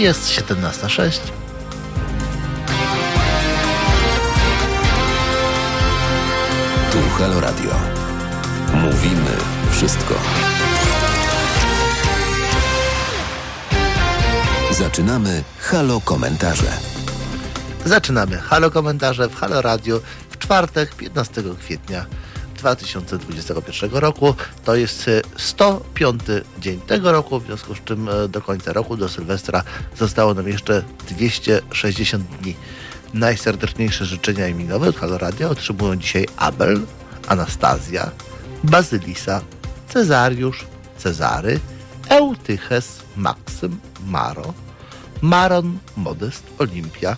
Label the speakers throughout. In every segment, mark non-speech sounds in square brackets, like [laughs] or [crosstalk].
Speaker 1: jest 17.06.
Speaker 2: Tu Halo Radio. Mówimy wszystko. Zaczynamy Halo Komentarze.
Speaker 1: Zaczynamy Halo Komentarze w Halo Radio w czwartek 15 kwietnia 2021 roku. To jest 105 dzień tego roku, w związku z czym e, do końca roku, do Sylwestra zostało nam jeszcze 260 dni. Najserdeczniejsze życzenia imieniowe od Halo Radio otrzymują dzisiaj Abel, Anastazja, Bazylisa, Cezariusz, Cezary, Eutyches, Maksym, Maro, Maron, Modest, Olimpia,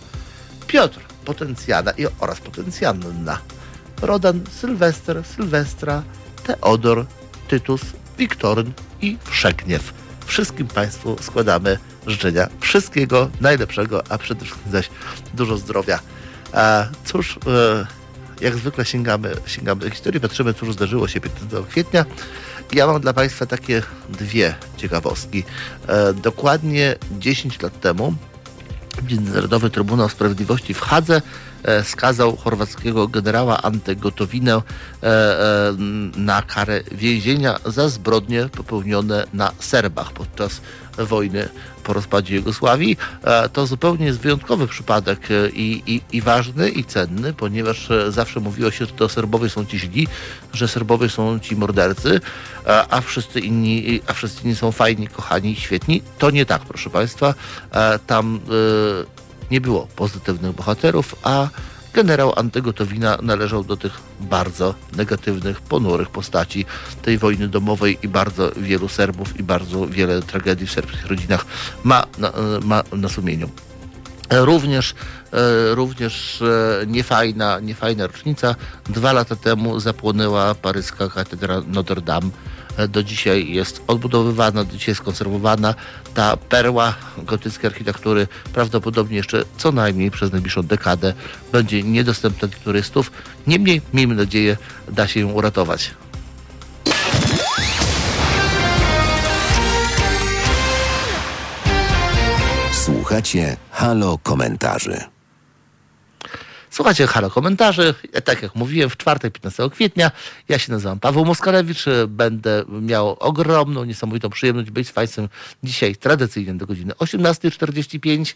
Speaker 1: Piotr, Potencjana i oraz Potencjanna, Rodan, Sylwester, Sylwestra, Teodor, Tytus, Wiktoryn i Wszegniew. Wszystkim Państwu składamy życzenia wszystkiego najlepszego, a przede wszystkim zaś dużo zdrowia. E, cóż, e, jak zwykle sięgamy, sięgamy do historii, patrzymy, cóż zdarzyło się 15 kwietnia. Ja mam dla Państwa takie dwie ciekawostki. E, dokładnie 10 lat temu Międzynarodowy Trybunał Sprawiedliwości w Hadze skazał chorwackiego generała Ante Gotowinę e, e, na karę więzienia za zbrodnie popełnione na Serbach podczas wojny po rozpadzie Jugosławii. To zupełnie jest wyjątkowy przypadek i, i, i, ważny i cenny, ponieważ zawsze mówiło się, że to Serbowie są ci źli, że Serbowie są ci mordercy, a wszyscy inni, a wszyscy inni są fajni, kochani, świetni. To nie tak, proszę Państwa. Tam nie było pozytywnych bohaterów, a generał Antygotowina należał do tych bardzo negatywnych, ponurych postaci tej wojny domowej i bardzo wielu Serbów i bardzo wiele tragedii w serbskich rodzinach ma na, ma na sumieniu. Również, e, również e, niefajna, niefajna rocznica. Dwa lata temu zapłonęła paryska katedra Notre Dame do dzisiaj jest odbudowywana, do dzisiaj jest konserwowana. Ta perła gotyckiej architektury prawdopodobnie jeszcze co najmniej przez najbliższą dekadę będzie niedostępna dla turystów. Niemniej, miejmy nadzieję, da się ją uratować.
Speaker 2: Słuchacie Halo Komentarzy.
Speaker 1: Słuchajcie, halo komentarzy. Tak jak mówiłem, w czwartek 15 kwietnia ja się nazywam Paweł Moskalewicz. Będę miał ogromną, niesamowitą przyjemność być z Państwem dzisiaj tradycyjnie do godziny 18.45.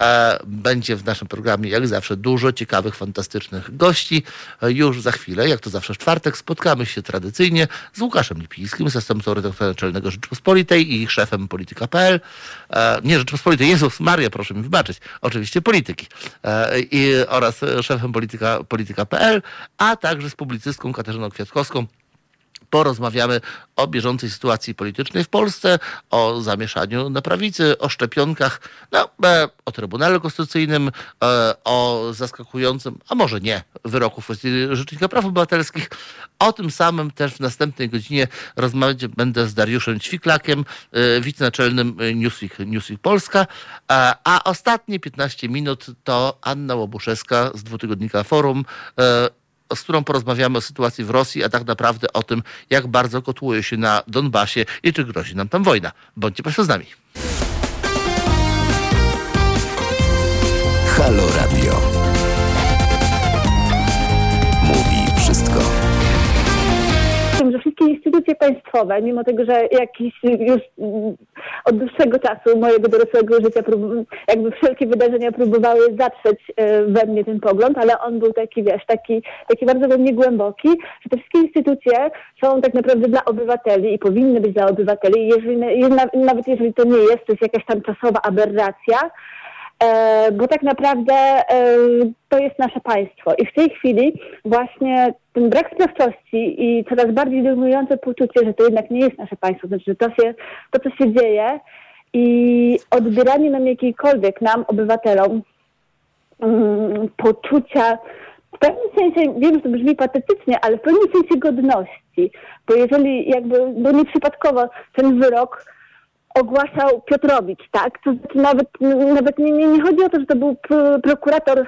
Speaker 1: E, będzie w naszym programie, jak zawsze, dużo ciekawych, fantastycznych gości. E, już za chwilę, jak to zawsze w czwartek, spotkamy się tradycyjnie z Łukaszem Lipińskim, zastępcą redaktora naczelnego Rzeczypospolitej i szefem polityka.pl. E, nie Rzeczypospolitej, Jezus Maria, proszę mi wybaczyć. Oczywiście polityki. I, oraz szefem polityka, polityka.pl, a także z publicystką Katarzyną Kwiatkowską porozmawiamy o bieżącej sytuacji politycznej w Polsce, o zamieszaniu na prawicy, o szczepionkach, no, e, o Trybunale Konstytucyjnym, e, o zaskakującym, a może nie, wyroku Rzecznika Praw Obywatelskich. O tym samym też w następnej godzinie rozmawiać będę z Dariuszem Ćwiklakiem, e, wicenaczelnym Newsweek, Newsweek Polska, a ostatnie 15 minut to Anna Łobuszewska z dwutygodnika Forum, z którą porozmawiamy o sytuacji w Rosji, a tak naprawdę o tym, jak bardzo kotłuje się na Donbasie i czy grozi nam tam wojna. Bądźcie Państwo z nami.
Speaker 2: Halo Radio.
Speaker 3: Wszystkie instytucje państwowe, mimo tego, że jakiś już od dłuższego czasu mojego dorosłego życia jakby wszelkie wydarzenia próbowały zatrzeć e, we mnie ten pogląd, ale on był taki, wiesz, taki, taki bardzo we mnie głęboki, że te wszystkie instytucje są tak naprawdę dla obywateli i powinny być dla obywateli, jeżeli, nawet jeżeli to nie jest, to jest jakaś tam czasowa aberracja, bo tak naprawdę e, to jest nasze państwo. I w tej chwili właśnie ten brak sprawczości i coraz bardziej dominujące poczucie, że to jednak nie jest nasze państwo, znaczy, że to, się, to co się dzieje i odbieranie nam jakiejkolwiek, nam, obywatelom, um, poczucia, w pewnym sensie, wiem, że to brzmi patetycznie, ale w pewnym sensie godności. Bo jeżeli jakby, bo nieprzypadkowo ten wyrok ogłaszał Piotrowicz, tak? To znaczy nawet, nawet nie, nie, nie chodzi o to, że to był prokurator e,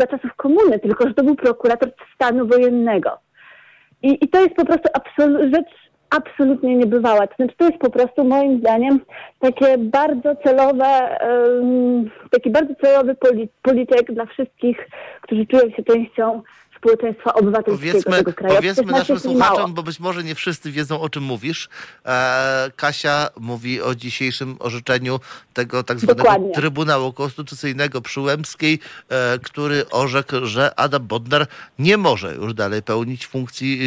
Speaker 3: za czasów komuny, tylko że to był prokurator stanu wojennego. I, i to jest po prostu rzecz absolutnie niebywała. To znaczy, to jest po prostu moim zdaniem takie bardzo celowe, um, taki bardzo celowy polityk dla wszystkich, którzy czują się częścią społeczeństwa obywatelskiego
Speaker 1: powiedzmy,
Speaker 3: tego kraju.
Speaker 1: Powiedzmy naszym słuchaczom, bo być może nie wszyscy wiedzą, o czym mówisz. E, Kasia mówi o dzisiejszym orzeczeniu tego tak zwanego Dokładnie. Trybunału Konstytucyjnego przy Łębskiej, e, który orzekł, że Adam Bodnar nie może już dalej pełnić funkcji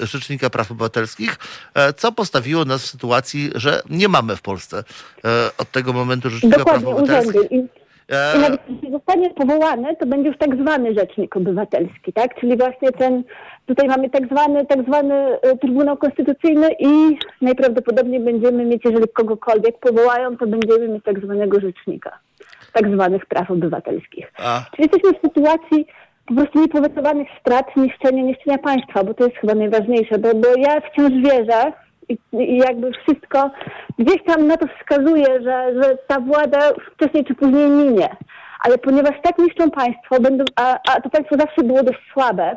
Speaker 1: y, Rzecznika Praw Obywatelskich, e, co postawiło nas w sytuacji, że nie mamy w Polsce e, od tego momentu Rzecznika
Speaker 3: Dokładnie,
Speaker 1: Praw Obywatelskich.
Speaker 3: Urzędy. I nawet jeśli zostanie powołany, to będzie już tak zwany rzecznik obywatelski, tak? Czyli właśnie ten, tutaj mamy tak zwany, tak zwany e, Trybunał Konstytucyjny i najprawdopodobniej będziemy mieć, jeżeli kogokolwiek powołają, to będziemy mieć tak zwanego rzecznika, tak zwanych praw obywatelskich. A. Czyli jesteśmy w sytuacji po prostu niepowetowanych strat, niszczenia, niszczenia państwa, bo to jest chyba najważniejsze, bo, bo ja wciąż wierzę, i, jakby wszystko gdzieś tam na to wskazuje, że, że ta władza wcześniej czy później minie. Ale ponieważ tak niszczą państwo, będą, a, a to państwo zawsze było dość słabe,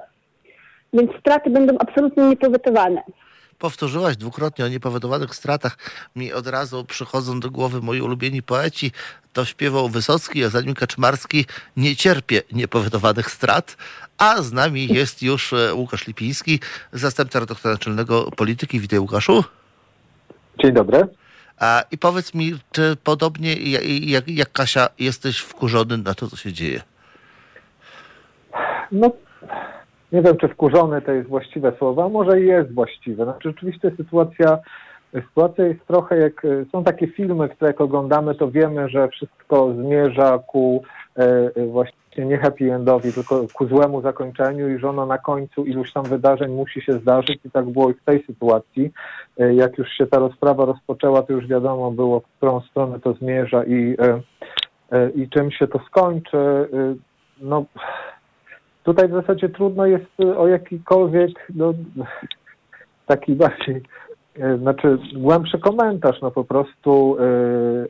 Speaker 3: więc straty będą absolutnie niepowetowane
Speaker 1: powtórzyłaś dwukrotnie o niepowodowanych stratach, mi od razu przychodzą do głowy moi ulubieni poeci. To śpiewał Wysocki, a za nim Kaczmarski. Nie cierpię niepowodowanych strat. A z nami jest już e, Łukasz Lipiński, zastępca redaktora naczelnego polityki. Witaj Łukaszu.
Speaker 4: Dzień dobry.
Speaker 1: A, I powiedz mi, czy podobnie jak, jak Kasia jesteś wkurzony na to, co się dzieje?
Speaker 4: No nie wiem, czy wkurzony to jest właściwe słowo, a może jest właściwe. Znaczy, rzeczywiście sytuacja, sytuacja jest trochę jak, są takie filmy, które jak oglądamy, to wiemy, że wszystko zmierza ku e, właśnie nie happy endowi, tylko ku złemu zakończeniu i że ono na końcu iluś tam wydarzeń musi się zdarzyć i tak było i w tej sytuacji. E, jak już się ta rozprawa rozpoczęła, to już wiadomo było, w którą stronę to zmierza i, e, e, i czym się to skończy. E, no, Tutaj w zasadzie trudno jest y, o jakikolwiek no, [laughs] taki bardziej, y, znaczy głębszy komentarz, no po prostu yy,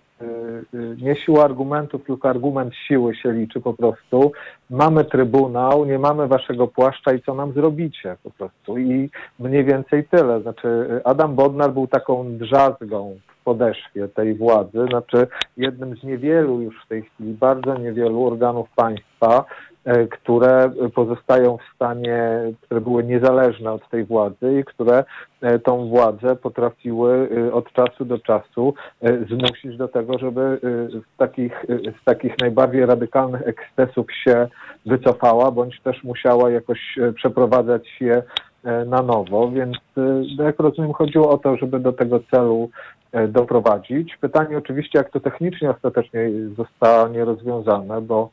Speaker 4: nie siła argumentów, tylko argument siły się liczy po prostu. Mamy trybunał, nie mamy waszego płaszcza i co nam zrobicie po prostu. I mniej więcej tyle. Znaczy Adam Bodnar był taką drzazgą w podeszwie tej władzy, znaczy jednym z niewielu już w tej chwili, bardzo niewielu organów państwa, które pozostają w stanie, które były niezależne od tej władzy i które e, tą władzę potrafiły e, od czasu do czasu zmusić do tego, żeby z takich, z takich najbardziej radykalnych ekscesów się wycofała, bądź też musiała jakoś przeprowadzać je na nowo, więc jak rozumiem chodziło o to, żeby do tego celu doprowadzić. Pytanie oczywiście, jak to technicznie ostatecznie zostanie rozwiązane, bo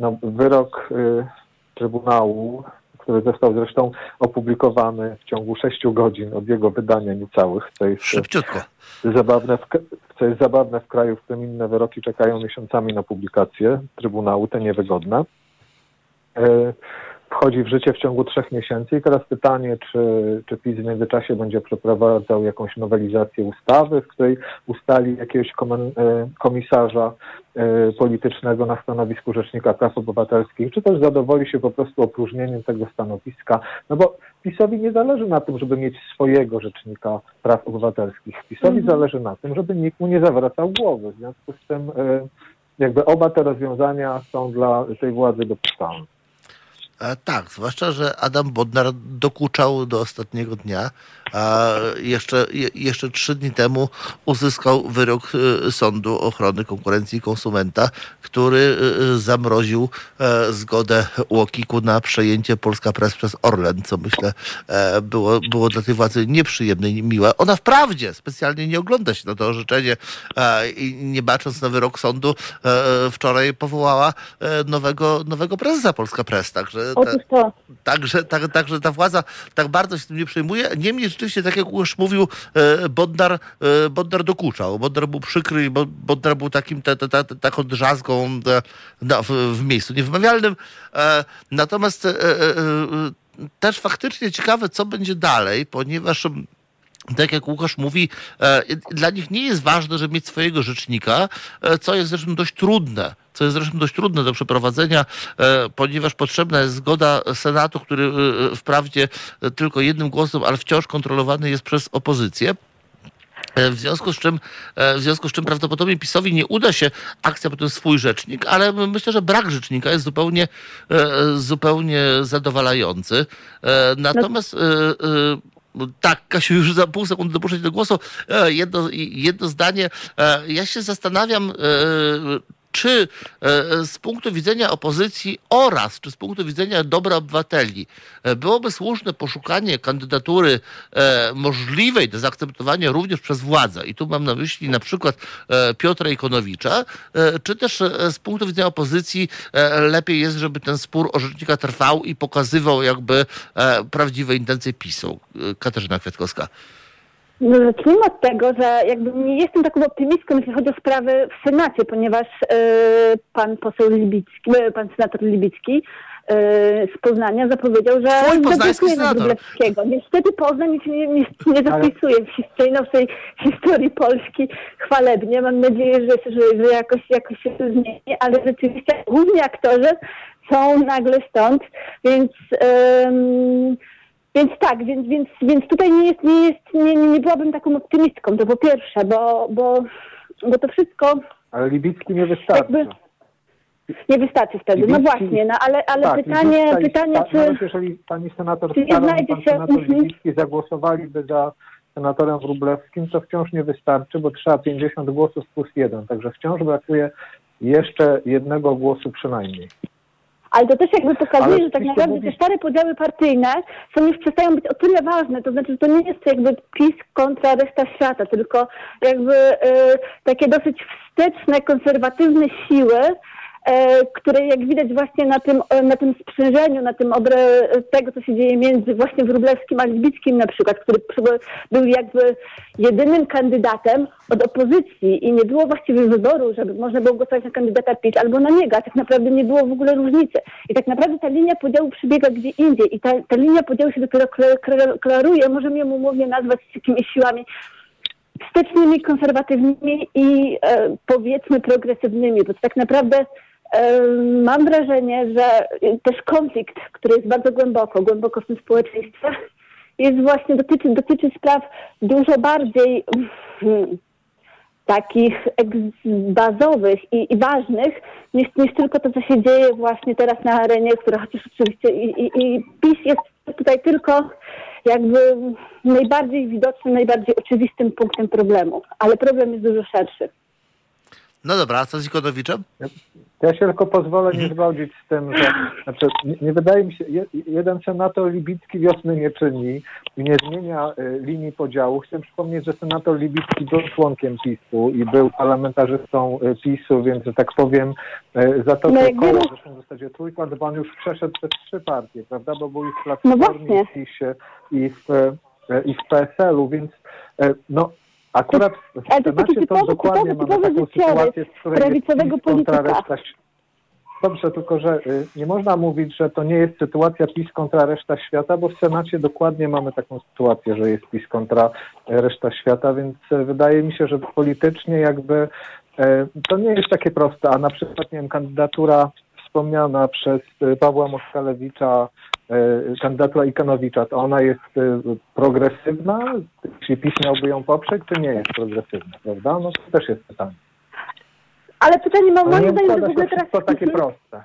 Speaker 4: no, wyrok y, Trybunału, który został zresztą opublikowany w ciągu sześciu godzin od jego wydania niecałych, co jest
Speaker 1: Szybciutko.
Speaker 4: zabawne w, co jest zabawne w kraju, w którym inne wyroki czekają miesiącami na publikację Trybunału, te niewygodne. Wchodzi w życie w ciągu trzech miesięcy i teraz pytanie, czy, czy PiS w międzyczasie będzie przeprowadzał jakąś nowelizację ustawy, w której ustali jakiegoś e, komisarza e, politycznego na stanowisku Rzecznika Praw Obywatelskich, czy też zadowoli się po prostu opróżnieniem tego stanowiska, no bo PiSowi nie zależy na tym, żeby mieć swojego Rzecznika Praw Obywatelskich. PiSowi mhm. zależy na tym, żeby nikt mu nie zawracał głowy. W związku z tym e, jakby oba te rozwiązania są dla tej władzy dopuszczalne.
Speaker 1: E, tak, zwłaszcza, że Adam Bodnar dokuczał do ostatniego dnia, a jeszcze, jeszcze trzy dni temu uzyskał wyrok e, Sądu Ochrony Konkurencji i Konsumenta, który e, zamroził zgodę Łokiku na przejęcie Polska Press przez Orlen, co myślę było, było dla tej władzy nieprzyjemne i miłe. Ona wprawdzie specjalnie nie ogląda się na to orzeczenie i nie bacząc na wyrok sądu, wczoraj powołała nowego, nowego prezesa Polska Press, także
Speaker 3: to.
Speaker 1: Także, tak, także ta władza tak bardzo się tym nie przejmuje. Niemniej rzeczywiście, tak jak już mówił, e, Bodnar, e, Bodnar dokuczał. Bodnar był przykry, Bodnar był takim ta, ta, ta, taką drzazgą w, w miejscu niewymawialnym. Natomiast też faktycznie ciekawe, co będzie dalej, ponieważ tak jak Łukasz mówi, dla nich nie jest ważne, żeby mieć swojego rzecznika, co jest zresztą dość trudne co jest zresztą dość trudne do przeprowadzenia, e, ponieważ potrzebna jest zgoda Senatu, który e, wprawdzie tylko jednym głosem, ale wciąż kontrolowany jest przez opozycję. W związku z czym, w związku z czym prawdopodobnie PiSowi nie uda się akcja potem swój rzecznik, ale myślę, że brak rzecznika jest zupełnie, zupełnie zadowalający. Natomiast tak, Kasiu, już za pół sekundy dopuszczę do głosu. Jedno, jedno zdanie. Ja się zastanawiam, czy e, z punktu widzenia opozycji oraz czy z punktu widzenia dobra obywateli e, byłoby słuszne poszukanie kandydatury e, możliwej do zaakceptowania również przez władzę, i tu mam na myśli na przykład Piotra Ikonowicza, czy też z punktu widzenia opozycji lepiej jest, żeby ten spór o rzecznika trwał i pokazywał jakby prawdziwe intencje PiSu. Katarzyna Kwiatkowska.
Speaker 3: No, zacznijmy od tego, że jakby nie jestem taką optymistką, jeśli chodzi o sprawy w Senacie, ponieważ y, pan poseł Libicki, e, pan senator Libicki y, z Poznania zapowiedział, że
Speaker 1: na
Speaker 3: Wróblewskiego. Niestety Poznań nic nie, nie, nie zapisuje w historii, historii Polski chwalebnie. Mam nadzieję, że, że, że jakoś, jakoś się to zmieni, ale rzeczywiście główni aktorzy są nagle stąd, więc... więc tak, więc, więc, więc tutaj nie jest, nie jest, nie, nie byłabym taką optymistką, to po pierwsze, bo, bo, bo to wszystko...
Speaker 4: Ale Libicki nie wystarczy. Jakby,
Speaker 3: nie wystarczy wtedy, no Libicki, no właśnie, no ale, ale tak, pytanie, pytanie
Speaker 4: ta,
Speaker 3: czy...
Speaker 4: Nawet jeżeli pani senator czy Staroń i pan się, senator Libicki zagłosowaliby za senatorem Wróblewskim, to wciąż nie wystarczy, bo trzeba 50 głosów plus jeden, także wciąż brakuje jeszcze jednego głosu przynajmniej.
Speaker 3: Ale to też jakby pokazuje, że tak naprawdę te stare podziały partyjne są już przestają być o tyle ważne. To znaczy, że to nie jest jakby PiS kontra reszta świata, tylko jakby y, takie dosyć wsteczne, konserwatywne siły, które jak widać właśnie na tym, e, na tym sprzężeniu, na tym obre tego, co się dzieje między właśnie Wróblewskim a Libickim na przykład, który był jakby jedynym kandydatem od opozycji i nie było właściwie wyboru, żeby można było głosować na kandydata PiS albo na niego, a tak naprawdę nie było w ogóle różnicy. I tak naprawdę ta linia podziału przebiega gdzie indziej i ta, ta linia podziału się dopiero klaruje, możemy ją umownie nazwać jakimiś siłami wstecznymi, konserwatywnymi i e, powiedzmy progresywnymi, bo tak naprawdę mam wrażenie, że też konflikt, który jest bardzo głęboko, głęboko w tym społeczeństwie, jest właśnie, dotyczy, dotyczy spraw dużo bardziej hmm, takich bazowych i, i, ważnych niż, niż tylko to, co się dzieje właśnie teraz na arenie, która chociaż oczywiście i, i, i PiS jest tutaj tylko jakby najbardziej widocznym, najbardziej oczywistym punktem problemu, ale problem jest dużo szerszy.
Speaker 1: No dobra, a co z Ikonowiczem?
Speaker 4: Ja się tylko pozwolę nie mhm. zgodzić z tym, że znaczy, nie, nie, wydaje mi się, jeden senator libicki wiosny nie czyni i nie zmienia y, linii podziału. Chcę przypomnieć, że senator libicki był członkiem PiSu i był parlamentarzystą y, PiSu, więc, że tak powiem, y, za to no, koło, zresztą w zasadzie trójkąt, bo on już przeszedł przez trzy partie, prawda, bo był i w Platformie, no w PiSie i w, y, i w PSL-u, więc y, no Akurat w Ale to, Senacie to dokładnie typowy, mamy taką sytuację, w której prawicowego jest polityka. Reszta... Dobrze, tylko że y, nie można mówić, że to nie jest sytuacja PiS kontra reszta świata, bo w Senacie dokładnie mamy taką sytuację, że jest PiS kontra reszta świata, więc y, wydaje mi się, że politycznie jakby y, to nie jest takie proste, a na przykład, nie wiem, kandydatura wspomniana przez Pawła Moskalewicza kandydatura Ikanowicza, to ona jest e, progresywna? Czy PiS miałby ją poprzeć, czy nie jest progresywna, prawda? No to też jest pytanie.
Speaker 3: Ale pytanie mam moim zdaniem, że w ogóle
Speaker 4: teraz... To takie proste.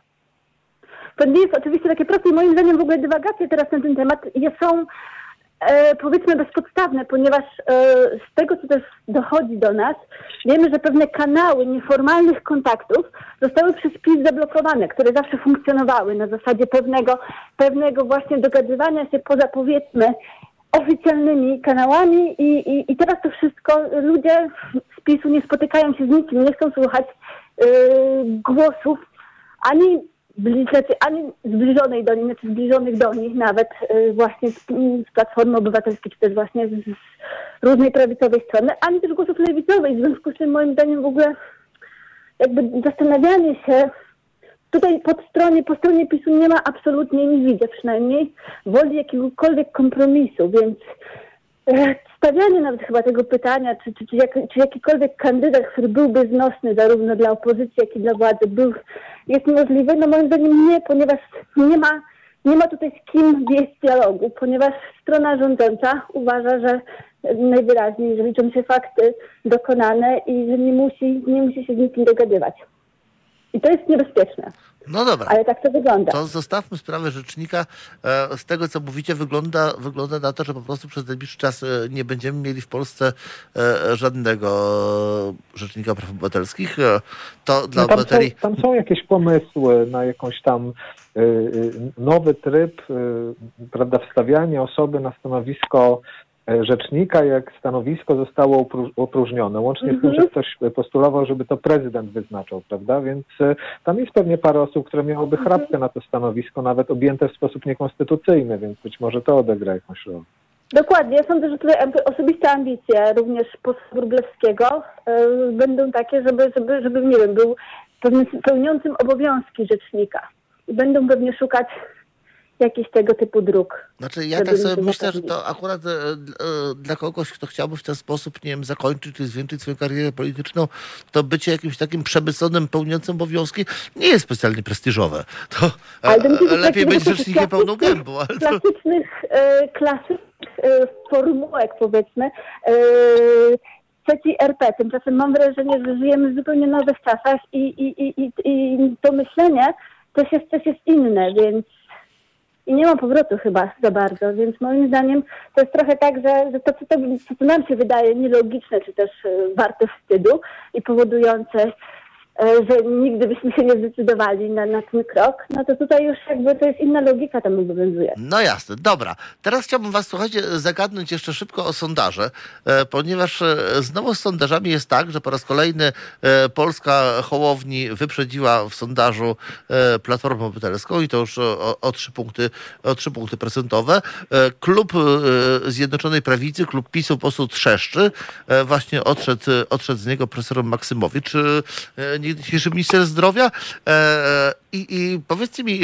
Speaker 3: To nie jest oczywiście takie proste i moim zdaniem w ogóle dywagacje teraz na ten temat są e, powiedzmy bezpodstawne, ponieważ e, z tego, co też dochodzi do nas, wiemy, że pewne kanały nieformalnych kontaktów zostały przez PiS zablokowane, które zawsze funkcjonowały na zasadzie pewnego, pewnego właśnie dogadywania się poza powiedzmy oficjalnymi kanałami i, i, i teraz to wszystko ludzie z PiSu nie spotykają się z nikim, nie chcą słuchać y, głosów ani znaczy ani zbliżonej do nich, znaczy zbliżonych do nich nawet y, właśnie z, z Platformy Obywatelskiej, czy też właśnie z, z różnej prawicowej strony, ani też głosów lewicowej. W związku z czym moim zdaniem w ogóle jakby zastanawianie się tutaj pod stronie, po stronie PiSu nie ma absolutnie, nie widzę przynajmniej, woli jakiegokolwiek kompromisu, więc stawianie nawet chyba tego pytania, czy, czy, czy, jak, czy jakikolwiek kandydat, który byłby znosny zarówno dla opozycji, jak i dla władzy, był, jest możliwy, no moim zdaniem nie, ponieważ nie ma, nie ma tutaj z kim wieść dialogu, ponieważ strona rządząca uważa, że najwyraźniej, że liczą się fakty dokonane i że nie musi, nie musi się z nikim dogadywać. I to jest niebezpieczne.
Speaker 1: No dobra.
Speaker 3: Ale tak to wygląda.
Speaker 1: To zostawmy sprawę rzecznika. E, Z tego, co mówicie, wygląda, wygląda na to, że po prostu przez najbliższy czas e, nie będziemy mieli w Polsce e, żadnego rzecznika praw obywatelskich. To dla
Speaker 4: No tam, są,
Speaker 1: obywateli...
Speaker 4: tam są jakieś pomysły na jakąś tam nowy tryb, prawda, wstawianie osoby na stanowisko rzecznika, jak stanowisko zostało opró- opróżnione. Łącznie z tym,
Speaker 3: Mhm.
Speaker 4: że ktoś postulował, żeby to prezydent wyznaczał, prawda? Więc y, tam jest pewnie parę osób, które miałyby chrapkę na to stanowisko, nawet objęte w sposób niekonstytucyjny, więc być może to odegra jakąś rolę.
Speaker 3: Dokładnie. Ja sądzę, że tutaj osobiste ambicje również posła Wróblewskiego y, będą takie, żeby, żeby, żeby, nie wiem, był pełniącym obowiązki rzecznika. I będą pewnie szukać jakichś tego typu dróg.
Speaker 1: Znaczy, ja tak sobie myślę, że to akurat e, e, dla kogoś, kto chciałby w ten sposób, nie wiem, zakończyć czy zwiększyć swoją karierę polityczną, to bycie jakimś takim przemysłonym, pełniącym obowiązki nie jest specjalnie prestiżowe. To e, lepiej być rzecznikiem pełną gębą. Ale to...
Speaker 3: Klasycznych, e, klasycznych e, formułek, powiedzmy, e, trzeciej RP. Tymczasem mam wrażenie, że żyjemy w zupełnie nowych czasach i, i, i, i, i to myślenie też jest, też jest inne, więc i nie ma powrotu chyba za bardzo, więc moim zdaniem to jest trochę tak, że, że to, co, to, co, nam się wydaje nielogiczne, czy też e, warte wstydu i powodujące, że nigdy byśmy się nie zdecydowali na, na ten krok, no to tutaj już jakby to jest inna logika tam obowiązuje.
Speaker 1: No jasne, dobra. Teraz chciałbym was, słuchajcie, zagadnąć jeszcze szybko o sondaże, e, ponieważ e, znowu z sondażami jest tak, że po raz kolejny e, Polska Hołowni wyprzedziła w sondażu e, Platformę Obywatelską i to już o, o, trzy, punkty, o trzy punkty procentowe. E, Klub e, Zjednoczonej Prawicy, klub PiSu po trzeszczy. E, Właśnie odszedł, odszedł z niego profesor Maksymowicz, e, dzisiejszy minister zdrowia. I, i powiedzcie mi,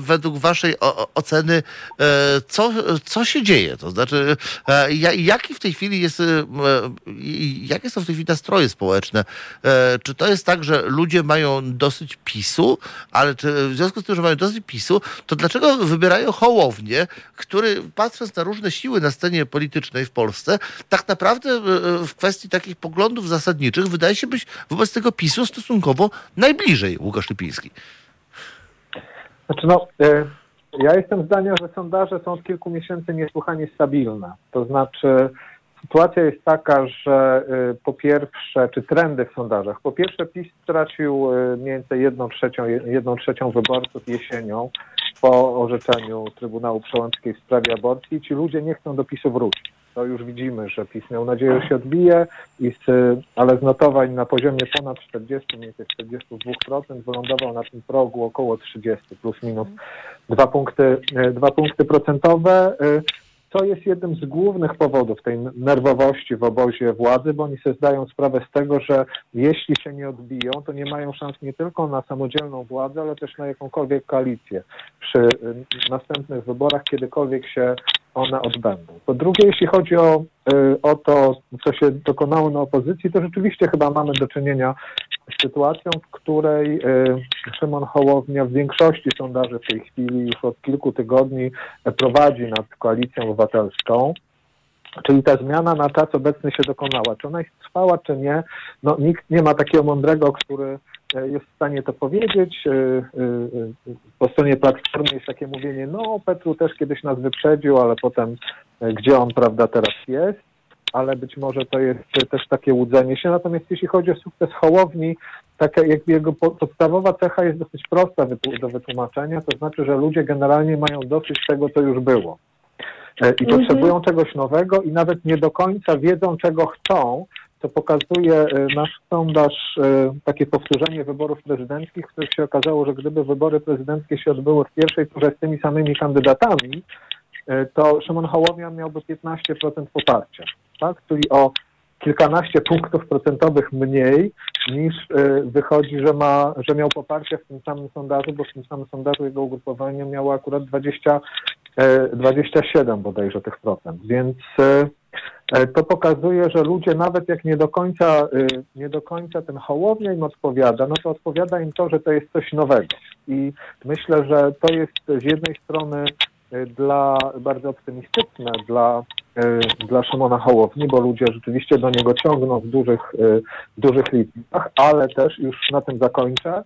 Speaker 1: według waszej oceny, e, co, co się dzieje? To znaczy, e, ja- jaki w tej chwili jest, e, jakie są w tej chwili nastroje społeczne? Czy to jest tak, że ludzie mają dosyć PiSu, ale czy w związku z tym, że mają dosyć PiSu, to dlaczego wybierają Hołownię, który patrząc na różne siły na scenie politycznej w Polsce, tak naprawdę w kwestii takich poglądów zasadniczych wydaje się być wobec tego PiSu stosunkowo najbliżej Łukasz Lipiński.
Speaker 4: Znaczy no, e, ja jestem zdania, że sondaże są od kilku miesięcy niesłychanie stabilne. To znaczy sytuacja jest taka, że e, po pierwsze, czy trendy w sondażach, po pierwsze PiS stracił e, mniej więcej jedną trzecią, jedną trzecią wyborców jesienią po orzeczeniu Trybunału Przełęckiej w sprawie aborcji ci ludzie nie chcą do PiSu wrócić. To już widzimy, że PiS miał nadzieję, że się odbije, i z, ale z notowań na poziomie ponad 40, mniej więcej 42% wylądował na tym progu około 30, plus minus dwa punkty, e, dwa punkty procentowe. e, To jest jednym z głównych powodów tej nerwowości w obozie władzy, bo oni sobie zdają sprawę z tego, że jeśli się nie odbiją, to nie mają szans nie tylko na samodzielną władzę, ale też na jakąkolwiek koalicję przy y, następnych wyborach, kiedykolwiek się one odbędą. Po drugie, jeśli chodzi o, y, o to, co się dokonało na opozycji, to rzeczywiście chyba mamy do czynienia z sytuacją, w której y, Szymon Hołownia w większości sondaży w tej chwili już od kilku tygodni prowadzi nad koalicją obywatelską. Czyli ta zmiana na czas obecny się dokonała. Czy ona jest trwała, czy nie? No, nikt nie ma takiego mądrego, który jest w stanie to powiedzieć. E, e, e, Po stronie Platformy jest takie mówienie, no Petru też kiedyś nas wyprzedził, ale potem e, gdzie on, prawda, teraz jest? Ale być może to jest e, też takie łudzenie się. Natomiast jeśli chodzi o sukces Hołowni, taka jakby jego po- podstawowa cecha jest dosyć prosta do wytłumaczenia, to znaczy, że ludzie generalnie mają dosyć tego, co już było. E, I
Speaker 3: Mhm.
Speaker 4: potrzebują czegoś nowego i nawet nie do końca wiedzą, czego chcą, co pokazuje e, nasz sondaż, e, takie powtórzenie wyborów prezydenckich, w których się okazało, że gdyby wybory prezydenckie się odbyły w pierwszej turze z tymi samymi kandydatami, e, to Szymon Hołownia miałby 15% poparcia, tak? czyli o kilkanaście punktów procentowych mniej niż wychodzi, że, ma, że miał poparcie w tym samym sondażu, bo w tym samym sondażu jego ugrupowanie miało akurat 20, e, 27 bodajże tych procent. Więc to pokazuje, że ludzie nawet jak nie do końca, y, nie do końca ten Hołownia im odpowiada, no to odpowiada im to, że to jest coś nowego. I myślę, że to jest z jednej strony y, dla bardzo optymistyczne dla, dla Szymona Hołowni, bo ludzie rzeczywiście do niego ciągną w dużych, w dużych liczbach, ale też już na tym zakończę.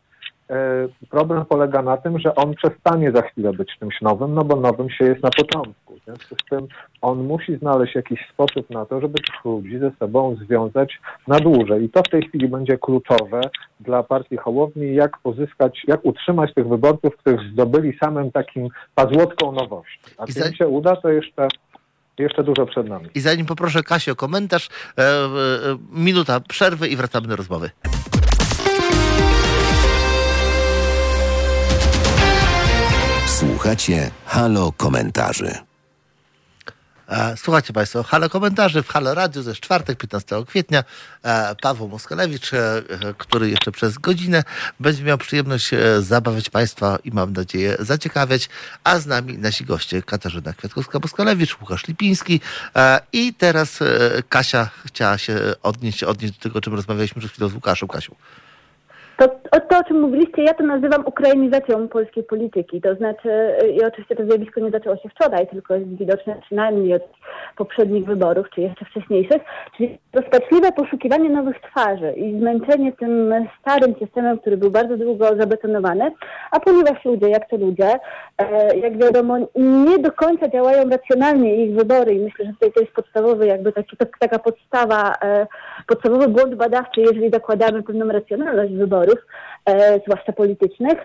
Speaker 4: E, problem polega na tym, że on przestanie za chwilę być czymś nowym, no bo nowym się jest na początku. W związku z tym on musi znaleźć jakiś sposób na to, żeby tych ludzi ze sobą związać na dłużej. I to w tej chwili będzie kluczowe dla partii Hołowni, jak pozyskać, jak utrzymać tych wyborców, których zdobyli samym takim pazłotką nowości. A im się uda, to jeszcze, jeszcze dużo przed nami.
Speaker 1: I zanim poproszę Kasię o komentarz, e, e, minuta przerwy i wracamy do rozmowy.
Speaker 2: Słuchacie Halo Komentarzy.
Speaker 1: E, Słuchajcie Państwo, halo komentarzy w Halo Radio, ze czwartek, 15 kwietnia. E, Paweł Moskalewicz, e, który jeszcze przez godzinę będzie miał przyjemność zabawiać Państwa i mam nadzieję zaciekawiać, a z nami nasi goście Katarzyna Kwiatkowska-Moskalewicz, Łukasz Lipiński i teraz Kasia chciała się odnieść, odnieść do tego, o czym rozmawialiśmy przed chwilą z Łukaszem. Kasiu.
Speaker 3: To, o, to, o czym mówiliście, ja to nazywam ukrainizacją polskiej polityki. To znaczy, i oczywiście to zjawisko nie zaczęło się wczoraj, tylko jest widoczne przynajmniej od poprzednich wyborów, czy jeszcze wcześniejszych, czyli rozpaczliwe poszukiwanie nowych twarzy i zmęczenie tym starym systemem, który był bardzo długo zabetonowany, a ponieważ ludzie, jak to ludzie, e, jak wiadomo, nie do końca działają racjonalnie ich wybory i myślę, że tutaj to jest podstawowy, jakby taki, tak, taka podstawa, e, podstawowy błąd badawczy, jeżeli zakładamy pewną racjonalność wyborów, e, zwłaszcza politycznych,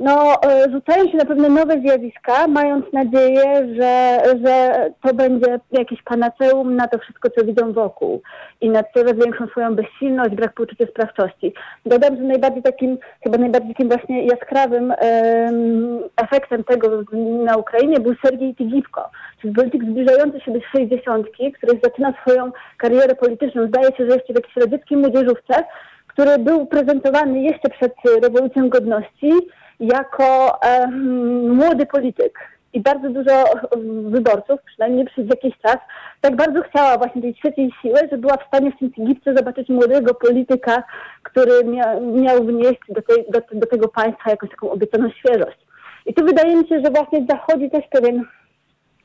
Speaker 3: no, e, rzucają się na pewne nowe zjawiska, mając nadzieję, że, że to będzie jakieś panaceum na to wszystko, co widzą wokół i na coraz większą swoją bezsilność, brak poczucia sprawczości. Dodam, że najbardziej takim, chyba najbardziej takim właśnie jaskrawym em, efektem tego na Ukrainie był Sergiej Tigipko, czyli polityk zbliżający się do 60, który zaczyna swoją karierę polityczną, zdaje się, że jeszcze w jakiejś radzieckiej młodzieżówce, który był prezentowany jeszcze przed rewolucją godności jako młody polityk. I bardzo dużo wyborców, przynajmniej przez jakiś czas, tak bardzo chciała właśnie tej trzeciej siły, że była w stanie w tym Egipcie zobaczyć młodego polityka, który mia, miał wnieść do, tej, do, do tego państwa jakąś taką obiecaną świeżość. I tu wydaje mi się, że właśnie zachodzi też pewien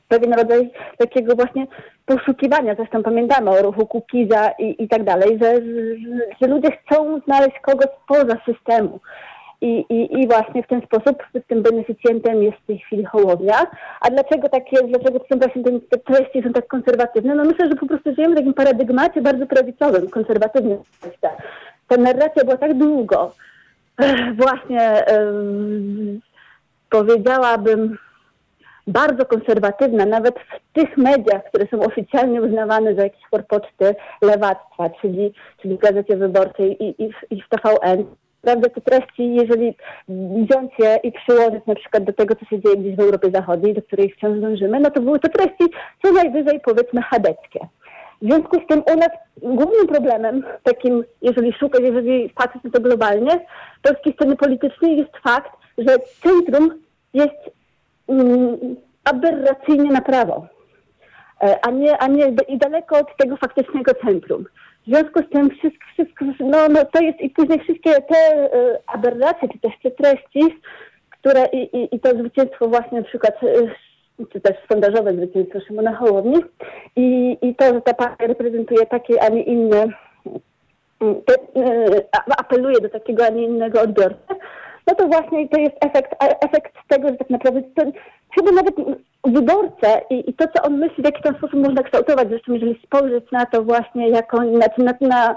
Speaker 3: pewien rodzaj takiego właśnie poszukiwania. Zresztą pamiętamy o ruchu Kukiza i, i tak dalej, że, że, ludzie chcą znaleźć kogoś spoza systemu. I, i, I właśnie w ten sposób tym beneficjentem jest w tej chwili Hołownia. A dlaczego tak jest? Dlaczego są właśnie te, te treści są tak konserwatywne? No myślę, że po prostu żyjemy w takim paradygmacie bardzo prawicowym, konserwatywnym. Ta narracja była tak długo właśnie em, powiedziałabym bardzo konserwatywna, nawet w tych mediach, które są oficjalnie uznawane za jakiś forpoczty lewactwa, czyli, czyli w Gazecie Wyborczej i, i, w, i w TVN. Prawda, te treści, jeżeli wziąć je i przyłożyć na przykład do tego, co się dzieje gdzieś w Europie Zachodniej, do której wciąż dążymy, no to były to treści co najwyżej powiedzmy chadeckie. W związku z tym u nas głównym problemem, takim, jeżeli szukać, jeżeli patrzeć na to globalnie, polskiej sceny politycznej jest fakt, że centrum jest aberracyjnie na prawo, e, a nie, a nie i daleko od tego faktycznego centrum. W związku z tym wszystko, wszystko no, no to jest i później wszystkie te e, aberracje, czy też te treści, które i, i, i to zwycięstwo właśnie na przykład e, czy też sondażowe zwycięstwo Szymona Hołowni i, i to, że ta partia reprezentuje takie, a nie inne, mm, te, apeluje do takiego, a nie innego odbiorcę, no to właśnie to jest efekt, a- efekt tego, że tak naprawdę ten, chyba nawet wyborcę i, i to, co on myśli, w jaki tam sposób można kształtować. Zresztą jeżeli spojrzeć na to właśnie jako na, na, na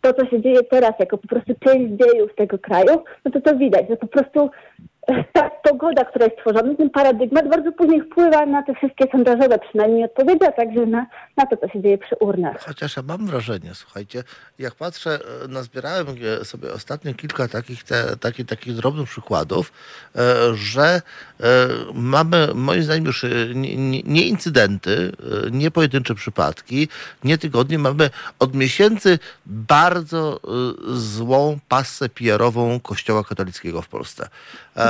Speaker 3: to, co się dzieje teraz, jako po prostu część dziejów tego kraju, no to to widać, że po prostu e, ta [laughs] pogoda, która jest tworzona, ten paradygmat bardzo później wpływa na te wszystkie sondażowe przynajmniej odpowiedzi, a także na, na to, co się dzieje przy urnach.
Speaker 1: Chociaż ja mam wrażenie, słuchajcie, jak patrzę, e, nazbierałem e, sobie ostatnio kilka takich, te, takich, drobnych przykładów, e, że mamy moim zdaniem już nie, nie, nie incydenty, nie pojedyncze przypadki, nie tygodnie, mamy od miesięcy bardzo złą pasę PR-ową Kościoła katolickiego w Polsce.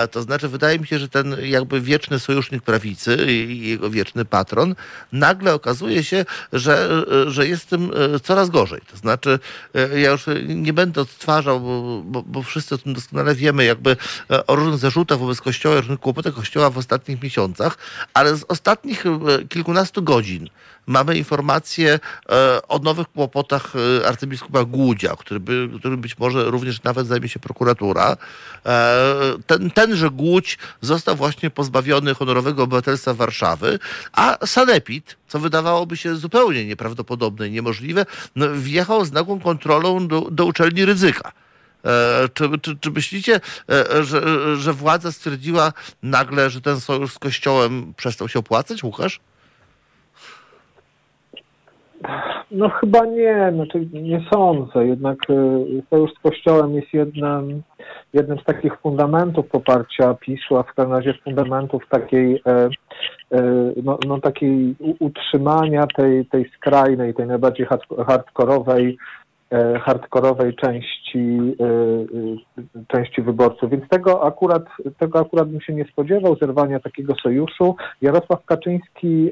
Speaker 1: E, E, to znaczy, wydaje mi się, że ten jakby wieczny sojusznik prawicy i jego wieczny patron, nagle okazuje się, że, że jest tym coraz gorzej. To znaczy, ja już nie będę odtwarzał, bo, bo, bo wszyscy o tym doskonale wiemy, jakby o różnych zarzutach wobec Kościoła, różnych kłopotach Kościoła w ostatnich miesiącach, ale z ostatnich kilkunastu godzin mamy informacje e, o nowych kłopotach e, arcybiskupa Głudzia, który, by, który być może również nawet zajmie się prokuratura. E, ten, tenże Głódź został właśnie pozbawiony honorowego obywatelstwa Warszawy, a Sanepid, co wydawałoby się zupełnie nieprawdopodobne i niemożliwe, no, wjechał z nagłą kontrolą do, do uczelni Rydzyka. Czy, czy, czy myślicie, że, że władza stwierdziła nagle, że ten sojusz z Kościołem przestał się opłacać, Łukasz?
Speaker 4: No chyba nie, znaczy nie sądzę. Jednak sojusz z Kościołem jest jednym, jednym z takich fundamentów poparcia PiSu, a w każdym razie fundamentów takiej, e, e, no, no takiej utrzymania tej, tej skrajnej, tej najbardziej hardkorowej, e, hardkorowej części, części wyborców. Więc tego akurat, tego akurat bym się nie spodziewał, zerwania takiego sojuszu. Jarosław Kaczyński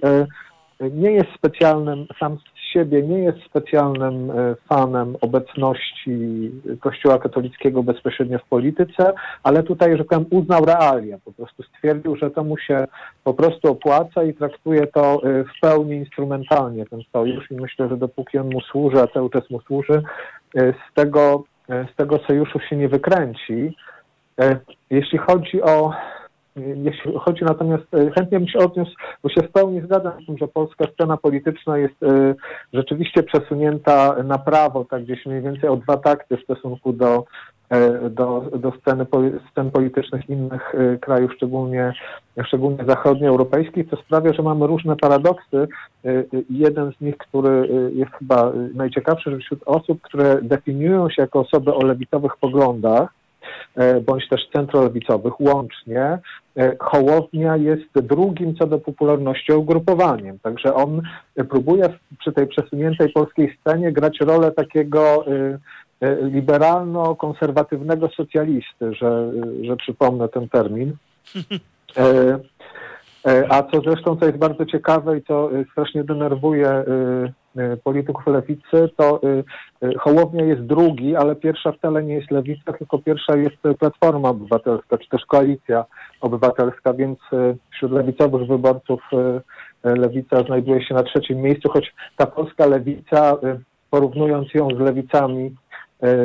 Speaker 4: nie jest specjalnym sam siebie nie jest specjalnym e, fanem obecności Kościoła katolickiego bezpośrednio w polityce, ale tutaj, że tam uznał realia, po prostu stwierdził, że to mu się po prostu opłaca i traktuje to e, w pełni instrumentalnie ten sojusz i myślę, że dopóki on mu służy, a cały czas mu służy, e, z tego, z tego sojuszu się nie wykręci. Jeśli chodzi o jeśli chodzi natomiast, e, chętnie bym się odniósł, bo się w pełni zgadzam z tym, że polska scena polityczna jest e, rzeczywiście przesunięta na prawo, tak gdzieś mniej więcej o dwa takty w stosunku do, do, do sceny, scen politycznych innych krajów, szczególnie, szczególnie zachodnioeuropejskich, co sprawia, że mamy różne paradoksy. Jeden z nich, który jest chyba najciekawszy, że wśród osób, które definiują się jako osoby o lewicowych poglądach, bądź też centrolewicowych łącznie, e, Hołownia jest drugim co do popularności ugrupowaniem. Także on próbuje przy tej przesuniętej polskiej scenie grać rolę takiego e, liberalno-konserwatywnego socjalisty, że, że przypomnę ten termin. A co zresztą, co jest bardzo ciekawe i co strasznie denerwuje E, polityków lewicy, to e, e, Hołownia jest drugi, ale pierwsza wcale nie jest lewica, tylko pierwsza jest Platforma Obywatelska, czy też Koalicja Obywatelska, więc wśród lewicowych wyborców lewica znajduje się na trzecim miejscu, choć ta polska lewica, porównując ją z lewicami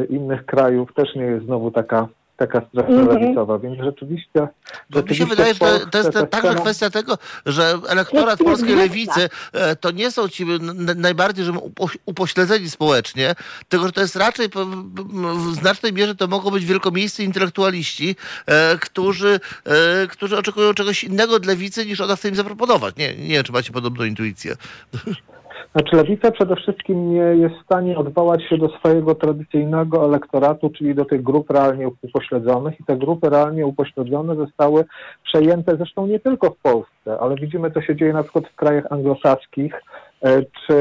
Speaker 4: innych krajów, też nie jest znowu taka taka strasznie mm -hmm. lewicowa, więc rzeczywiście...
Speaker 1: Bo mi się wydaje, że to, to jest także scena... kwestia tego, że elektorat polskiej lewicy e, to nie są ci najbardziej że upośledzeni społecznie, tylko że to jest raczej w znacznej mierze to mogą być wielkomiejscy intelektualiści, e, którzy, e, którzy oczekują czegoś innego od lewicy niż ona chce im zaproponować. Nie, nie wiem, czy macie podobną intuicję. [laughs]
Speaker 4: Znaczy lewica przede wszystkim nie jest w stanie odwołać się do swojego tradycyjnego elektoratu, czyli do tych grup realnie upośledzonych. I te grupy realnie upośledzone zostały przejęte zresztą nie tylko w Polsce, ale widzimy, co się dzieje na przykład w krajach anglosaskich, czy,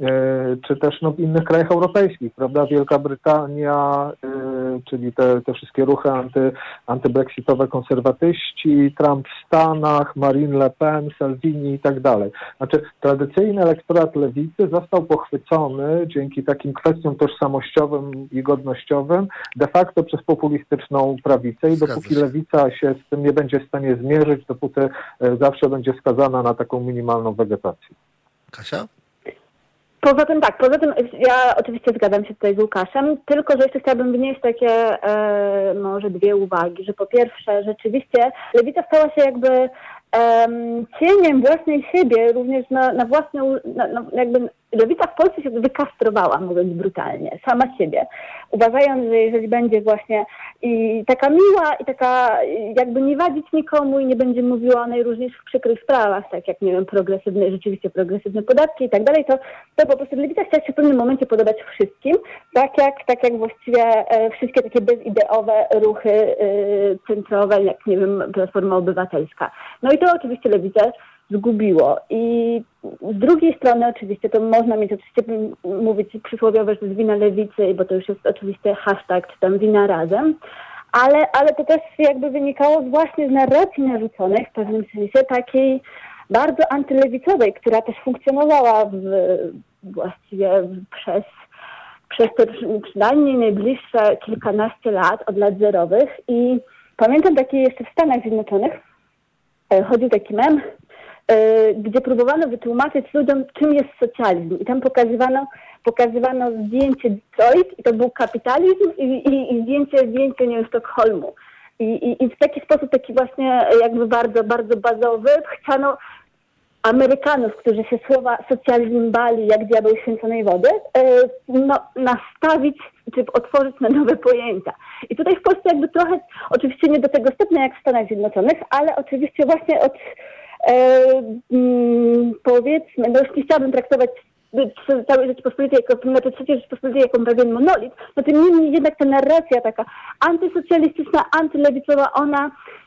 Speaker 4: e, czy też no, w innych krajach europejskich, prawda? Wielka Brytania, e, czyli te, te wszystkie ruchy anty, antybrexitowe konserwatyści, Trump w Stanach, Marine Le Pen, Salvini i tak dalej. Znaczy tradycyjny elektorat lewicy został pochwycony dzięki takim kwestiom tożsamościowym i godnościowym de facto przez populistyczną prawicę i dopóki lewica się z tym nie będzie w stanie zmierzyć, dopóty zawsze będzie skazana na taką minimalną wegetację.
Speaker 1: Kasia?
Speaker 3: Poza tym tak, poza tym ja oczywiście zgadzam się tutaj z Łukaszem, tylko że jeszcze chciałabym wnieść takie e, może dwie uwagi, że po pierwsze rzeczywiście lewica stała się jakby cieniem własnej siebie, również na, na własne, na, na, jakby lewica w Polsce się wykastrowała, mówiąc brutalnie, sama siebie, uważając, że jeżeli będzie właśnie i taka miła i taka jakby nie wadzić nikomu i nie będzie mówiła o najróżniejszych przykrych sprawach, tak jak, nie wiem, progresywne, rzeczywiście progresywne podatki i tak dalej, to, to po prostu lewica chciała się w pewnym momencie podobać wszystkim, tak jak, tak jak właściwie e, wszystkie takie bezideowe ruchy e, centrowe, jak, nie wiem, Platforma Obywatelska. No i to oczywiście lewica zgubiło. I z drugiej strony oczywiście to można mieć, oczywiście mówić przysłowiowe, że to jest wina lewicy, bo to już jest oczywiście hashtag, czy tam wina razem, ale, ale to też jakby wynikało właśnie z narracji narzuconej w pewnym sensie takiej bardzo antylewicowej, która też funkcjonowała w, właściwie przez, przez te przynajmniej najbliższe kilkanaście lat, od lat zerowych i pamiętam taki jeszcze w Stanach Zjednoczonych, e, chodził taki mem, gdzie próbowano wytłumaczyć ludziom, czym jest socjalizm. I tam pokazywano, pokazywano zdjęcie Detroit, i to był kapitalizm, i, i, i zdjęcie, zdjęcie nie Sztokholmu. I, i, I w taki sposób, taki właśnie jakby bardzo, bardzo bazowy, chciano Amerykanów, którzy się słowa socjalizm bali jak diabeł święconej wody, e, no, nastawić czy otworzyć na nowe pojęcia. I tutaj w Polsce jakby trochę, oczywiście nie do tego stopnia jak w Stanach Zjednoczonych, ale oczywiście właśnie od e, powiedzmy, no już nie chciałabym traktować całej Rzeczypospolitej, jako, znaczy trzeciej Rzeczypospolitej jako pewien monolit, no tym niemniej jednak ta narracja taka antysocjalistyczna, antylewicowa, ona E,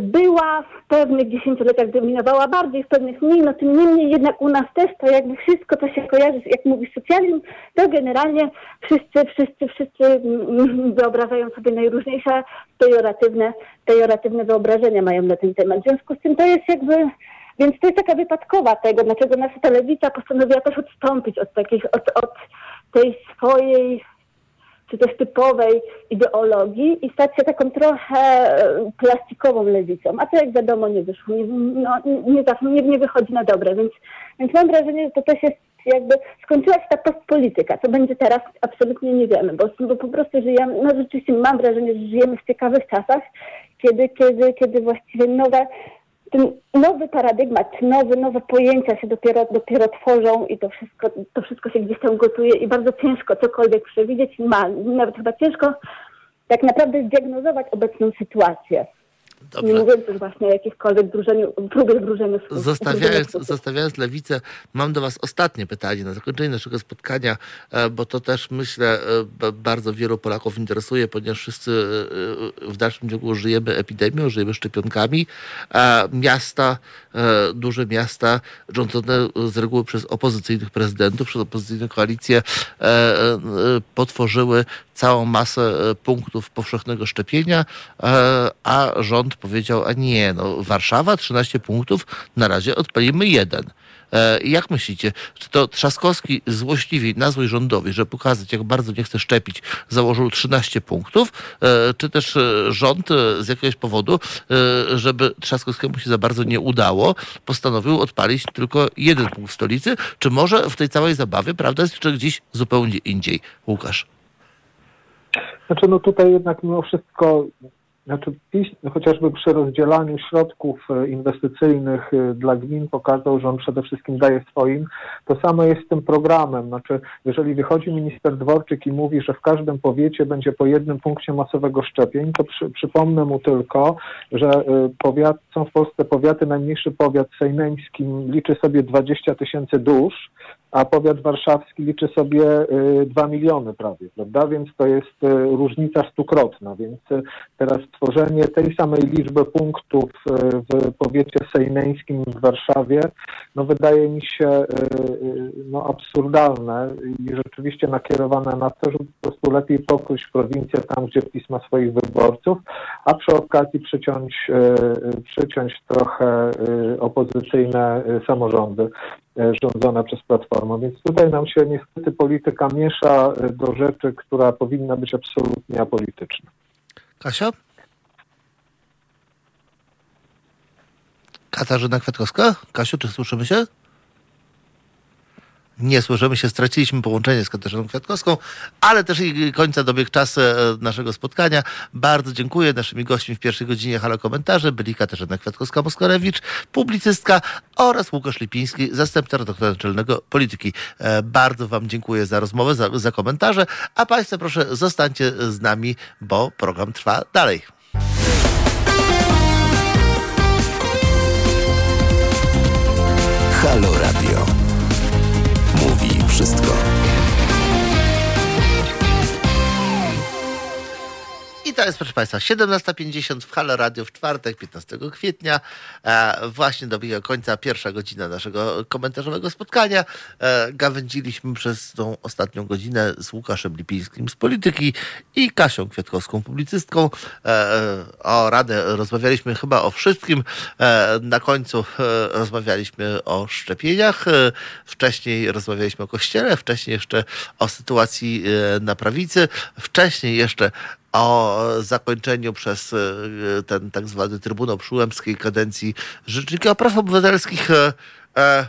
Speaker 3: była w pewnych dziesięcioleciach dominowała bardziej, w pewnych mniej, no tym niemniej jednak u nas też to jakby wszystko, co się kojarzy, jak mówisz socjalizm, to generalnie wszyscy, wszyscy, wszyscy mm, wyobrażają sobie najróżniejsze pejoratywne, pejoratywne wyobrażenia mają na ten temat. W związku z tym to jest jakby, więc to jest taka wypadkowa tego, dlaczego nasza telewizja postanowiła też odstąpić od takich, od, od tej swojej czy też typowej ideologii i stać się taką trochę e, plastikową lewicą. A to jak wiadomo nie wyszło, nie, no, nie, nie, nie wychodzi na dobre, więc, więc mam wrażenie, że to też jest jakby skończyła się ta postpolityka. Co będzie teraz, absolutnie nie wiemy, bo, bo po prostu żyjemy, no rzeczywiście mam wrażenie, że żyjemy w ciekawych czasach, kiedy, kiedy, kiedy właściwie nowe nowy paradygmat, nowe, nowe pojęcia się dopiero, dopiero tworzą i to wszystko, to wszystko się gdzieś tam gotuje i bardzo ciężko cokolwiek przewidzieć, ma nawet chyba ciężko tak naprawdę zdiagnozować obecną sytuację. Dobrze. Nie mówiąc już właśnie o jakichkolwiek drużeniu, próbie drużenia.
Speaker 1: Zostawiając, zostawiając lewicę, mam do Was ostatnie pytanie na zakończenie naszego spotkania, e, bo to też myślę e, bardzo wielu Polaków interesuje, ponieważ wszyscy e, w dalszym ciągu żyjemy epidemią, żyjemy szczepionkami. Miasta, duże miasta rządzone z reguły przez opozycyjnych prezydentów, przez opozycyjne koalicje potworzyły całą masę punktów powszechnego szczepienia, a rząd powiedział, a nie, no Warszawa 13 punktów, na razie odpalimy jeden. E, jak myślicie, czy to Trzaskowski złośliwie na rządowi, żeby pokazać, jak bardzo nie chce szczepić, założył 13 punktów, e, czy też e, rząd z jakiegoś powodu, żeby Trzaskowskiemu się za bardzo nie udało, postanowił odpalić tylko jeden punkt w stolicy, czy może w tej całej zabawie prawda jest jeszcze gdzieś zupełnie indziej? Łukasz.
Speaker 4: Znaczy, no tutaj jednak mimo wszystko znaczy PiS chociażby przy rozdzielaniu środków e, inwestycyjnych e, dla gmin pokazał, że on przede wszystkim daje swoim. To samo jest z tym programem. Znaczy, jeżeli wychodzi minister Dworczyk i mówi, że w każdym powiecie będzie po jednym punkcie masowego szczepień, to przy, przypomnę mu tylko, że e, powiat, są w Polsce powiaty, najmniejszy powiat sejmeński liczy sobie 20 tysięcy dusz, a powiat warszawski liczy sobie 2 miliony prawie, prawda? Więc to jest różnica stukrotna. Więc teraz stworzenie tej samej liczby punktów w powiecie sejmeńskim w Warszawie, no wydaje mi się no, absurdalne i rzeczywiście nakierowane na to, żeby po prostu lepiej pokryć prowincję tam, gdzie PiS ma swoich wyborców, a przy okazji przyciąć, przyciąć trochę opozycyjne samorządy rządzone przez Platformę. Więc tutaj nam się niestety polityka miesza do rzeczy, która powinna być absolutnie apolityczna.
Speaker 1: Kasia? Katarzyna Kwiatkowska? Kasiu, czy słyszymy się? Nie słyszymy się, straciliśmy połączenie z Katarzyną Kwiatkowską, ale też i końca dobiegł czas e, naszego spotkania. Bardzo dziękuję. Naszymi gośćmi w pierwszej godzinie Halo Komentarze byli Katarzyna Kwiatkowska-Moskorewicz, publicystka oraz Łukasz Lipiński, zastępca redaktora naczelnego polityki. E, bardzo Wam dziękuję za rozmowę, za, za komentarze, a Państwo proszę zostańcie z nami, bo program trwa dalej.
Speaker 2: Halo wszystko.
Speaker 1: To jest, proszę Państwa, 17.50 w Halo Radio w czwartek, 15 kwietnia. E, właśnie dobiega końca pierwsza godzina naszego komentarzowego spotkania. E, gawędziliśmy przez tą ostatnią godzinę z Łukaszem Lipińskim z Polityki i Kasią Kwiatkowską, publicystką. E, o radę rozmawialiśmy chyba o wszystkim. E, na końcu e, rozmawialiśmy o szczepieniach. E, wcześniej rozmawialiśmy o kościele, wcześniej jeszcze o sytuacji e, na prawicy, wcześniej jeszcze o zakończeniu przez e, ten tak zwany Trybunał Przyłębskiej kadencji Rzecznika Praw Obywatelskich e, e,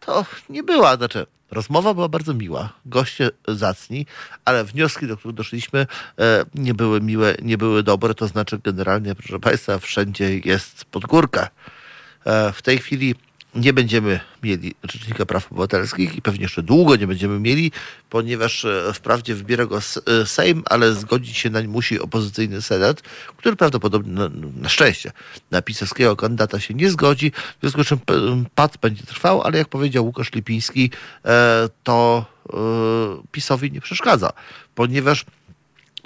Speaker 1: to nie była, znaczy rozmowa była bardzo miła, goście zacni, ale wnioski, do których doszliśmy nie były miłe, nie były dobre, to znaczy generalnie, proszę Państwa, wszędzie jest pod górkę. E, w tej chwili nie będziemy mieli Rzecznika Praw Obywatelskich i pewnie jeszcze długo nie będziemy mieli, ponieważ e, wprawdzie wybiera go e, Sejm, ale zgodzić się nań musi opozycyjny Senat, który prawdopodobnie, na, na szczęście, na pisowskiego kandydata się nie zgodzi, w związku z czym pad będzie trwał, ale jak powiedział Łukasz Lipiński, e, to PiSowi nie przeszkadza, ponieważ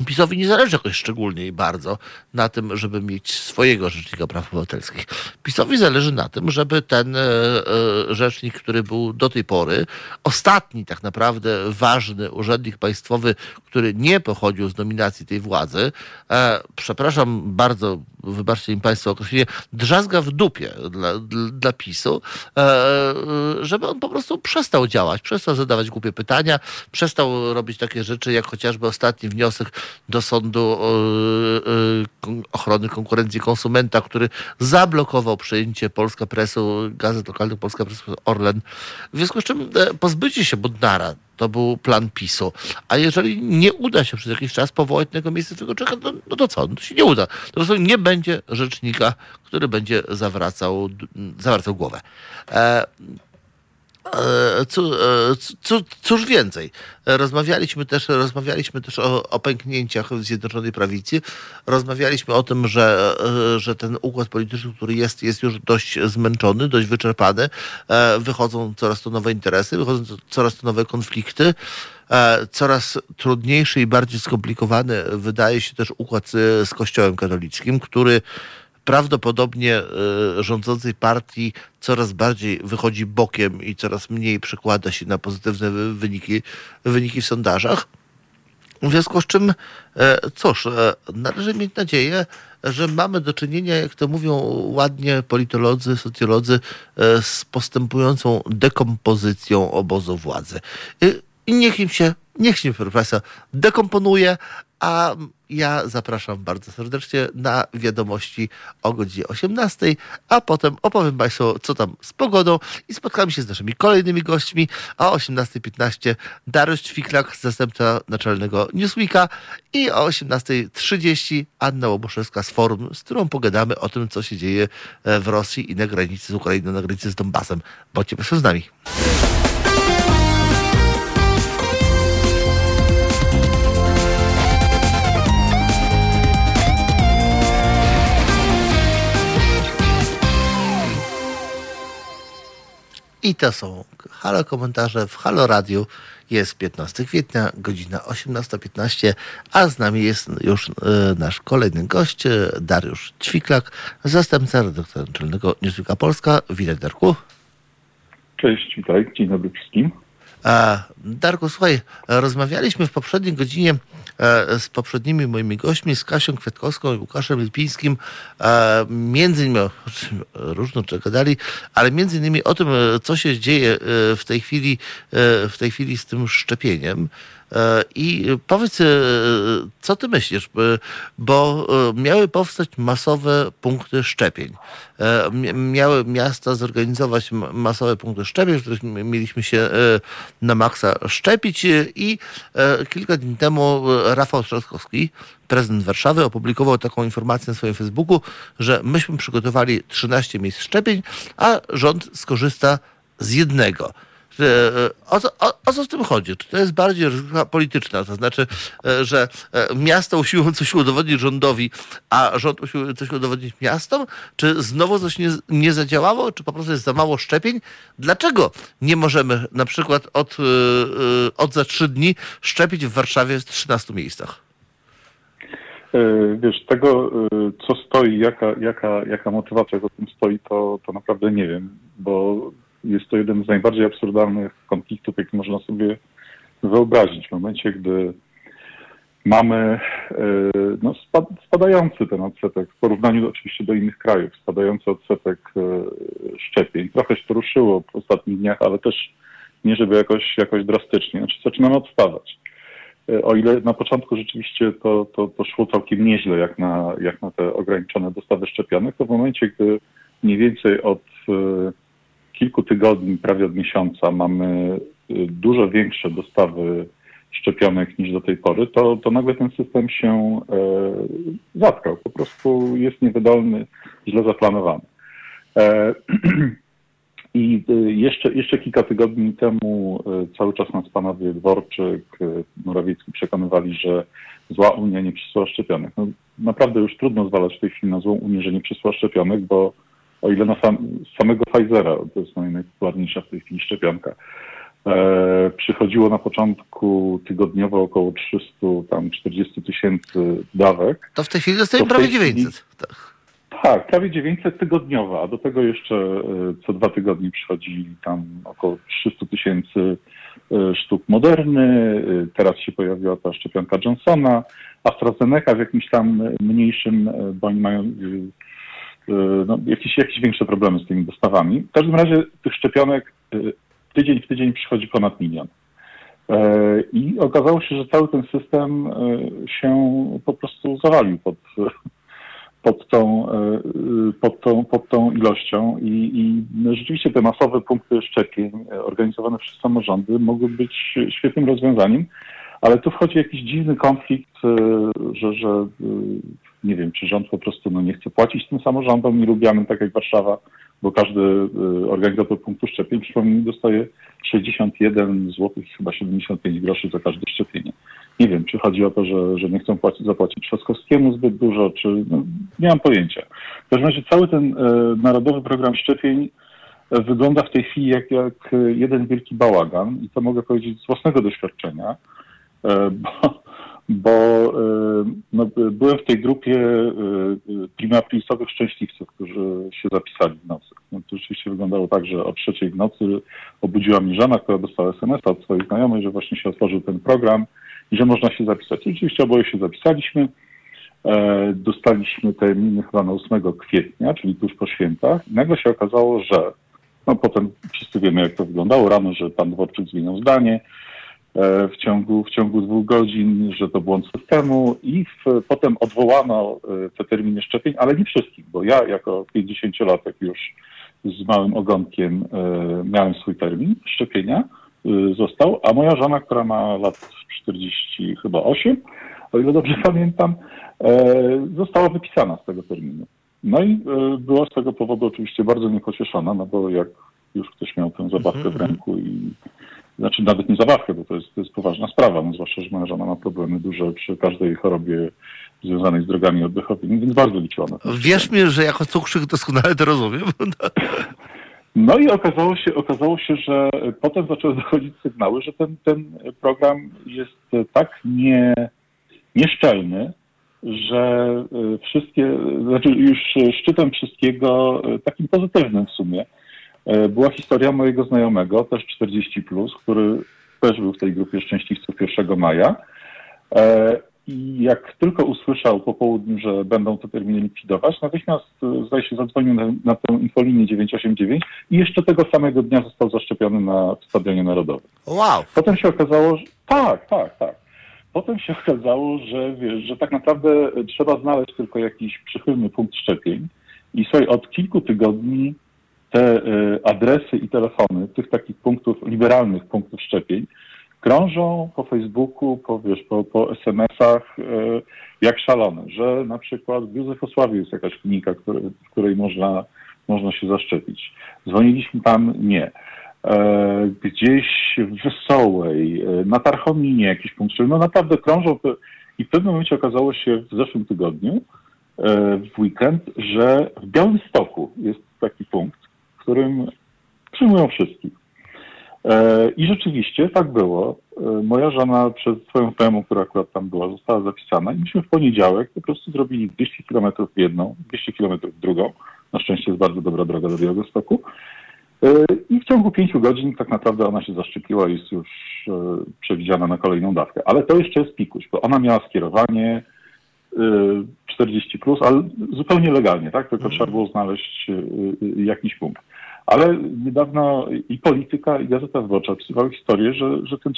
Speaker 1: PiSowi nie zależy jakoś szczególnie i bardzo na tym, żeby mieć swojego rzecznika praw obywatelskich. PiSowi zależy na tym, żeby ten e, e, rzecznik, który był do tej pory, ostatni tak naprawdę ważny urzędnik państwowy, który nie pochodził z nominacji tej władzy, e, przepraszam bardzo, wybaczcie mi Państwo określenie, drzazga w dupie dla, dla, PiSu, e, e, żeby on po prostu przestał działać, przestał zadawać głupie pytania, przestał robić takie rzeczy, jak chociażby ostatni wniosek do Sądu e, Ochrony Konkurencji Konsumenta, który zablokował przejęcie Polska Presu, gazet lokalnych Polska Press Orlen. W związku z czym pozbycie się Bodnara to był plan PiSu. A jeżeli nie uda się przez jakiś czas powołać tego miejscowego czeka, no, no to co? No to się nie uda. To po prostu nie będzie rzecznika, który będzie zawracał, zawracał głowę. E, E, e, cóż więcej, rozmawialiśmy też, rozmawialiśmy też o, o pęknięciach w Zjednoczonej Prawicy. Rozmawialiśmy o tym, że, e, że ten układ polityczny, który jest, jest już dość zmęczony, dość wyczerpany. Wychodzą coraz to nowe interesy, wychodzą co- coraz to nowe konflikty. Coraz trudniejszy i bardziej skomplikowany wydaje się też układ z Kościołem katolickim, który prawdopodobnie e, rządzącej partii coraz bardziej wychodzi bokiem i coraz mniej przekłada się na pozytywne wy- wyniki, wyniki w sondażach. W związku z czym, e, cóż, e, należy mieć nadzieję, że mamy do czynienia, jak to mówią ładnie politolodzy, socjolodzy, z postępującą dekompozycją obozu władzy. I- niech im się, niech się, Państwa, dekomponuje, a ja zapraszam bardzo serdecznie na wiadomości o godzinie 18, a potem opowiem Państwu, co tam z pogodą i spotkamy się z naszymi kolejnymi gośćmi, a o 18.15 Dariusz Ćwiklak, zastępca naczelnego Newsweeka i o 18.30 Anna Łobuszewska z forum, z którą pogadamy o tym, co się dzieje e, w Rosji i na granicy z Ukrainą, na granicy z Donbasem. Bądźcie Państwo z nami. I to są Halo komentarze w Halo Radio. Jest 15 kwietnia, godzina 18.15, a z nami jest już e, nasz kolejny gość, e, Dariusz Ćwiklak, zastępca redaktora naczelnego Newsweeka Polska. Witaj, Darku.
Speaker 5: Cześć, witaj, dzień dobry wszystkim.
Speaker 1: E, Darku, słuchaj, rozmawialiśmy w poprzedniej godzinie z poprzednimi moimi gośćmi, z Kasią Kwiatkowską i Łukaszem Lipińskim, e, między innymi, o różno czego gadali, ale między innymi o tym, e, co się dzieje e, w tej chwili, e, w tej chwili z tym szczepieniem. E, I powiedz, e, co ty myślisz, E, bo e, miały powstać masowe punkty szczepień. E, mi- Miały miasta zorganizować masowe punkty szczepień, w których mieliśmy się e, na maksa szczepić e, i e, kilka dni temu e, Rafał Trzaskowski, prezydent Warszawy, opublikował taką informację na swoim Facebooku, że myśmy przygotowali 13 miejsc szczepień, a rząd skorzysta z jednego. E, O co, o, o co tym chodzi? Czy to jest bardziej rozgrywka polityczna? To znaczy, e, że e, miasto usiłują [laughs] coś udowodnić rządowi, a rząd usiłuje coś udowodnić miastom? Czy znowu coś nie, nie zadziałało? Czy po prostu jest za mało szczepień? Dlaczego nie możemy na przykład od, od za trzy dni szczepić w Warszawie w 13 miejscach?
Speaker 5: Wiesz, tego, co stoi, jaka, jaka, jaka motywacja za tym stoi, to, to naprawdę nie wiem, bo jest to jeden z najbardziej absurdalnych konfliktów, jaki można sobie wyobrazić. W momencie, gdy mamy e, no, spadający ten odsetek, w porównaniu oczywiście do innych krajów, spadający odsetek szczepień. Trochę się to ruszyło w ostatnich dniach, ale też nie żeby jakoś, jakoś drastycznie. Znaczy zaczynamy odstawać. E, o ile na początku rzeczywiście to, to, to szło całkiem nieźle, jak na, jak na te ograniczone dostawy szczepionek, to w momencie, gdy mniej więcej od e, kilku tygodni, prawie od miesiąca mamy e, dużo większe dostawy szczepionek niż do tej pory, to, to nagle ten system się e, zatkał. Po prostu jest niewydolny, źle zaplanowany. E, [clears throat] I y, jeszcze, jeszcze kilka tygodni temu y, cały czas nas panowie Dworczyk, y, Morawiecki przekonywali, że zła Unia nie przysłała szczepionek. No, naprawdę już trudno zwalać w tej chwili na złą Unię, że nie przysłała szczepionek, bo o ile na sam, samego Pfizera, to jest najpopularniejsza w tej chwili szczepionka, e, przychodziło na początku tygodniowo około 340 tysięcy dawek.
Speaker 1: To w tej chwili dostaje prawie 900. Chwili, tak.
Speaker 5: Tak, prawie 900 tygodniowo, a do tego jeszcze e, co dwa tygodnie przychodzi tam około 300 tysięcy e, sztuk Moderny, e, teraz się pojawiła ta szczepionka Johnsona, AstraZeneca w jakimś tam mniejszym, bo oni mają no, jakieś, jakieś większe problemy z tymi dostawami. W każdym razie tych szczepionek tydzień w tydzień przychodzi ponad milion. I okazało się, że cały ten system się po prostu zawalił pod, pod tą, e, pod tą, pod tą ilością i, i rzeczywiście te masowe punkty szczepień e, organizowane przez samorządy mogły być świetnym rozwiązaniem, ale tu wchodzi jakiś dziwny konflikt, e, że, że nie wiem, czy rząd po prostu no, nie chce płacić tym samorządom nielubianym, tak jak Warszawa, bo każdy organizator punktu szczepień, przypomnij, dostaje 61 zł, chyba 75 groszy za każde szczepienie. Nie wiem, czy chodzi o to, że, że nie chcą płacić, zapłacić Trzaskowskiemu zbyt dużo, czy no, nie mam pojęcia. W każdym razie cały ten e, narodowy program szczepień wygląda w tej chwili jak, jak jeden wielki bałagan i to mogę powiedzieć z własnego doświadczenia, bo, bo e, no, byłem w tej grupie e, primaplisowych szczęśliwców, którzy się zapisali w nocy. No, to rzeczywiście wyglądało tak, że o trzeciej w nocy obudziła mnie żona, która dostała SMS od swoich znajomych, że właśnie się otworzył ten program i że można się zapisać. Oczywiście oboje się zapisaliśmy. E, dostaliśmy terminy chyba na 8 kwietnia, czyli tuż po świętach. I nagle się okazało, że no potem wszyscy wiemy, jak to wyglądało rano, że pan Dworczyk zmienił zdanie e, w ciągu, w ciągu dwóch godzin, że to błąd systemu i w, potem odwołano e, te terminy szczepień, ale nie wszystkich, bo ja jako 50-latek już z małym ogonkiem e, miałem swój termin szczepienia, został, a moja żona, która ma lat 40 chyba 8, o ile dobrze [laughs] pamiętam, e, została wypisana z tego terminu. No i e, była z tego powodu oczywiście bardzo niepocieszona, no bo jak już ktoś miał tę zabawkę w mhm. ręku i znaczy nawet nie zabawkę, bo to jest, to jest poważna sprawa, no zwłaszcza, że moja żona ma problemy duże przy każdej chorobie związanej z drogami oddechowymi, więc bardzo liczyła na to.
Speaker 1: Wierz mi, że jako cukrzyk doskonale to rozumiem. [laughs]
Speaker 5: No i okazało się, okazało się, że potem zaczęły dochodzić sygnały, że ten, ten program jest tak nie, nieszczelny, że wszystkie, znaczy już szczytem wszystkiego, takim pozytywnym w sumie, była historia mojego znajomego, też 40, który też był w tej grupie szczęśliwców 1 maja. I jak tylko usłyszał po południu, że będą te terminy likwidować, natychmiast, e, zdaje się, zadzwonił na, na tę infolinię 989 i jeszcze tego samego dnia został zaszczepiony na Stadionie Narodowym.
Speaker 1: Wow!
Speaker 5: Potem się okazało, że tak, tak, tak. Potem się okazało, że wiesz, że tak naprawdę trzeba znaleźć tylko jakiś przychylny punkt szczepień i sobie od kilku tygodni te y, adresy i telefony tych takich punktów, liberalnych punktów szczepień krążą po Facebooku, po, wiesz, po, po SMS-ach e, jak szalone, że na przykład w Józefosławie jest jakaś klinika, w której można, można się zaszczepić. Dzwoniliśmy tam, nie. E, gdzieś w Wesołej, e, na Tarchominie jakiś punkt, no naprawdę krążą i w pewnym momencie okazało się w zeszłym tygodniu, w weekend, że w Białymstoku jest taki punkt, którym przyjmują wszystkich. E, I rzeczywiście tak było. e, moja żona przez swoją znajomą, która akurat tam była, została zapisana i myśmy w poniedziałek po prostu zrobili 200 km jedną, 200 km drugą. Na szczęście jest bardzo dobra droga do Białegostoku. E, I w ciągu pięciu godzin tak naprawdę ona się zaszczepiła i jest już przewidziana na kolejną dawkę. Ale to jeszcze jest pikuś, bo ona miała skierowanie 40, plus, ale zupełnie legalnie, tak? Tylko trzeba było znaleźć jakiś punkt. Ale niedawno i polityka, i Gazeta Wyborcza pisywały historię, że, że ten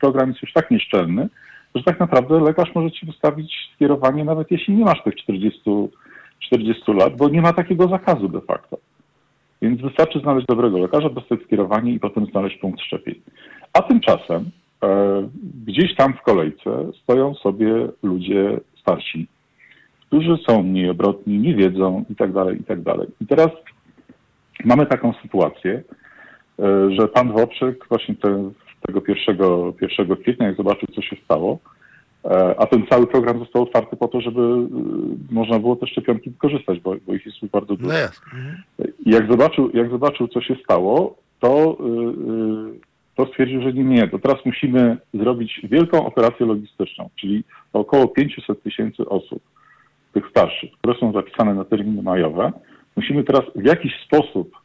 Speaker 5: program jest już tak nieszczelny, że tak naprawdę lekarz może ci wystawić skierowanie, nawet jeśli nie masz tych 40, 40 lat, bo nie ma takiego zakazu de facto. Więc wystarczy znaleźć dobrego lekarza, dostać skierowanie i potem znaleźć punkt szczepień. A tymczasem e, gdzieś tam w kolejce stoją sobie ludzie starsi, którzy są mniej obrotni, nie wiedzą i tak dalej, i tak dalej. I teraz mamy taką sytuację, e, że pan Dworczyk właśnie te, tego pierwszego, pierwszego kwietnia, jak zobaczył, co się stało, e, a ten cały program został otwarty po to, żeby e, można było te szczepionki wykorzystać, bo, bo ich jest bardzo dużo.
Speaker 1: No.
Speaker 5: I jak zobaczył, jak zobaczył, co się stało, to, to stwierdził, że nie, nie, to teraz musimy zrobić wielką operację logistyczną, czyli około 500 tysięcy osób, tych starszych, które są zapisane na terminy majowe, musimy teraz w jakiś sposób,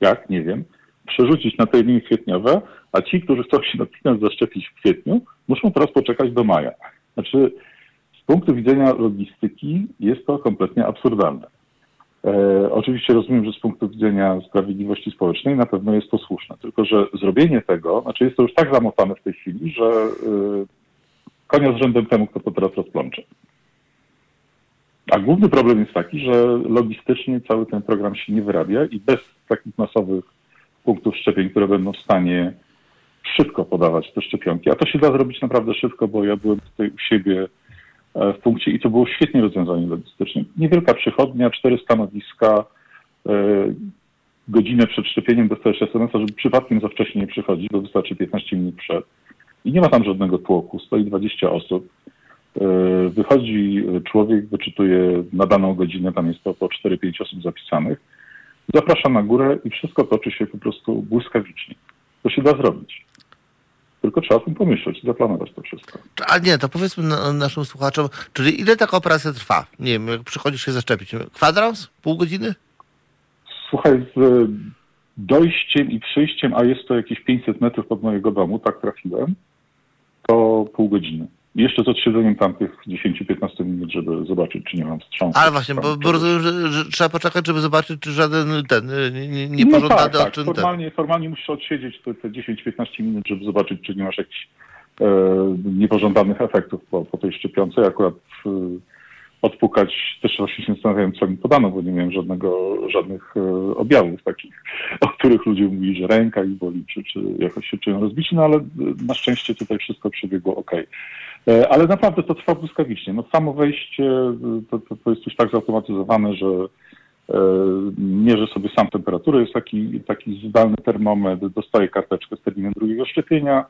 Speaker 5: jak, nie wiem, przerzucić na terminy kwietniowe, a ci, którzy chcą się natychmiast zaszczepić w kwietniu, muszą teraz poczekać do maja. Znaczy, z punktu widzenia logistyki jest to kompletnie absurdalne. E, oczywiście rozumiem, że z punktu widzenia sprawiedliwości społecznej na pewno jest to słuszne, tylko że zrobienie tego, znaczy jest to już tak zamotane w tej chwili, że e, konia z rzędem temu, kto to teraz rozplącze. A główny problem jest taki, że logistycznie cały ten program się nie wyrabia i bez takich masowych punktów szczepień, które będą w stanie szybko podawać te szczepionki, a to się da zrobić naprawdę szybko, bo ja byłem tutaj u siebie w punkcie i to było świetnie rozwiązanie logistyczne. Niewielka przychodnia, cztery stanowiska, e, godzinę przed szczepieniem dostajesz SMS-a, żeby przypadkiem za wcześnie nie przychodzić, bo wystarczy 15 minut przed. I nie ma tam żadnego tłoku, stoi 20 osób E, wychodzi człowiek, wyczytuje na daną godzinę, tam jest to po 4-5 osób zapisanych, zaprasza na górę i wszystko toczy się po prostu błyskawicznie. To się da zrobić. Tylko trzeba o tym pomyśleć i zaplanować to wszystko.
Speaker 1: A nie, to powiedzmy naszym słuchaczom, czyli ile taka operacja trwa? Nie wiem, jak przychodzisz się zaszczepić, kwadrans? Pół godziny?
Speaker 5: Słuchaj, z dojściem i przyjściem, a jest to jakieś 500 metrów od mojego domu, tak trafiłem, to pół godziny. Jeszcze z odsiedzeniem tam tych 10-15 minut, żeby zobaczyć, czy nie mam wstrząsu.
Speaker 1: Ale właśnie, bo, bo rozumiem, że, że, trzeba poczekać, żeby zobaczyć, czy żaden ten niepożądany
Speaker 5: no tak, tak.
Speaker 1: Ten...
Speaker 5: Formalnie, formalnie musisz odsiedzieć te, te 10-15 minut, żeby zobaczyć, czy nie masz jakichś e, niepożądanych efektów po, po tej szczepionce. Akurat e, odpukać, też właśnie się zastanawiałem, co mi podano, bo nie miałem żadnego, żadnych e, objawów takich, [laughs] o których ludzie mówili, że ręka ich boli, czy, czy jakoś się czują rozbici, no ale e, na szczęście tutaj wszystko przebiegło ok. E, ale naprawdę to trwa błyskawicznie. No samo wejście to, to, to jest już tak zautomatyzowane, że mierzy sobie sam temperaturę, jest taki, taki zdalny termometr, dostaje karteczkę z terminem drugiego szczepienia.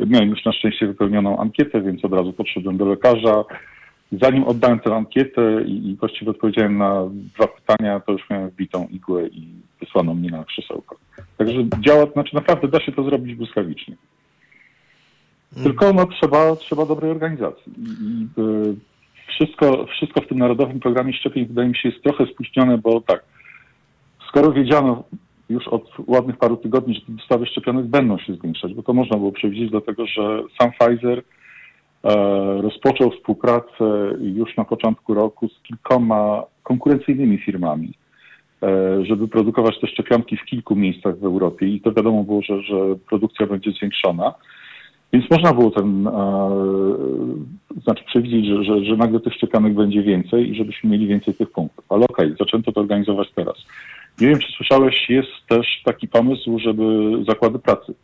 Speaker 5: Miałem już na szczęście wypełnioną ankietę, więc od razu podszedłem do lekarza. Zanim oddałem tę ankietę i, i właściwie odpowiedziałem na dwa pytania, to już miałem wbitą igłę i wysłano mnie na krzesełko. Także działa, znaczy naprawdę da się to zrobić błyskawicznie. Mm. Tylko no, trzeba, trzeba dobrej organizacji. I, y, wszystko, wszystko w tym Narodowym Programie Szczepień wydaje mi się jest trochę spóźnione, bo tak, skoro wiedziano już od ładnych paru tygodni, że te dostawy szczepionek będą się zwiększać, bo to można było przewidzieć, dlatego że sam Pfizer rozpoczął współpracę już na początku roku z kilkoma konkurencyjnymi firmami, e, żeby produkować te szczepionki w kilku miejscach w Europie i to wiadomo było, że, że produkcja będzie zwiększona. Więc można było ten, e, znaczy przewidzieć, że, że, że nagle tych szczepionek będzie więcej i żebyśmy mieli więcej tych punktów. Ale okej, okay, zaczęto to organizować teraz. Nie wiem, czy słyszałeś, jest też taki pomysł, żeby zakłady pracy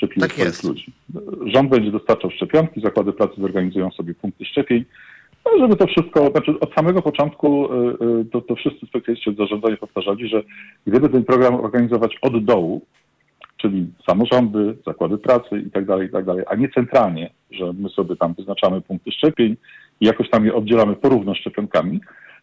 Speaker 5: szczepiły
Speaker 1: tak swoich
Speaker 5: ludzi. Rząd będzie dostarczał szczepionki, zakłady pracy zorganizują sobie punkty szczepień, no, żeby to wszystko, znaczy od samego początku e, e, to, to wszyscy specjaliści od zarządzania powtarzali, że gdyby ten program organizować od dołu, czyli samorządy, zakłady pracy i tak dalej, i tak dalej, a nie centralnie, że my sobie tam wyznaczamy punkty szczepień i jakoś tam je oddzielamy porówno szczepionkami,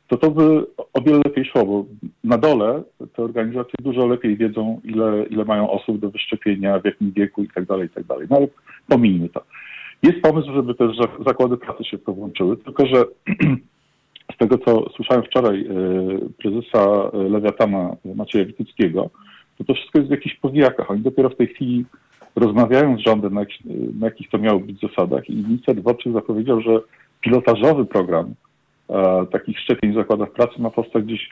Speaker 5: to to by o wiele lepiej szło, bo na dole te organizacje dużo lepiej wiedzą, ile, ile mają osób do wyszczepienia, w jakim wieku i tak dalej, i tak dalej. No ale pomijmy to. Jest pomysł, żeby też zakłady pracy się w to włączyły, tylko że [clears throat] z tego, co słyszałem wczoraj e, prezesa Lewiatana Macieja Wityczkiego, to to wszystko jest w jakichś powijakach. Oni dopiero w tej chwili rozmawiają z rządem, na, na jakich to miało być zasadach i minister Dworczyk zapowiedział, że pilotażowy program e, takich szczepień w zakładach pracy ma powstać gdzieś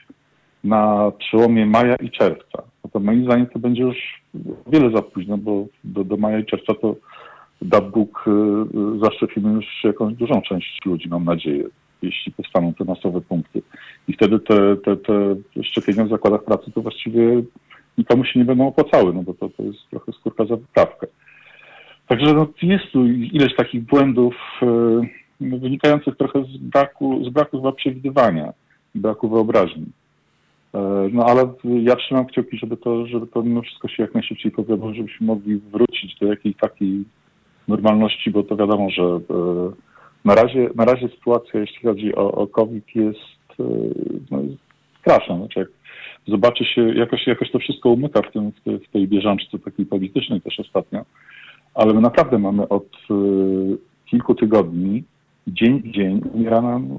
Speaker 5: na przełomie maja i czerwca. No to moim zdaniem to będzie już wiele za późno, bo do, do maja i czerwca to da Bóg e, zaszczepimy już jakąś dużą część ludzi, mam nadzieję, jeśli powstaną te masowe punkty. I wtedy te, te, te szczepienia w zakładach pracy to właściwie nikomu się nie będą opłacały, no bo to, to jest trochę skórka za wyprawkę. Także no, jest tu ileś takich błędów yy, wynikających trochę z braku, z braku chyba przewidywania, braku wyobraźni. Yy, no ale ja trzymam kciuki, żeby to, żeby to mimo wszystko się jak najszybciej powiodło, żebyśmy mogli wrócić do jakiejś takiej normalności, bo to wiadomo, że yy, na razie, na razie sytuacja, jeśli chodzi o, o COVID, jest, no, jest straszna. Znaczy, jak zobaczy się, jakoś, jakoś to wszystko umyka w, tym, w, tej, w tej bieżączce takiej politycznej też ostatnio, ale my naprawdę mamy od kilku tygodni, dzień w dzień umiera nam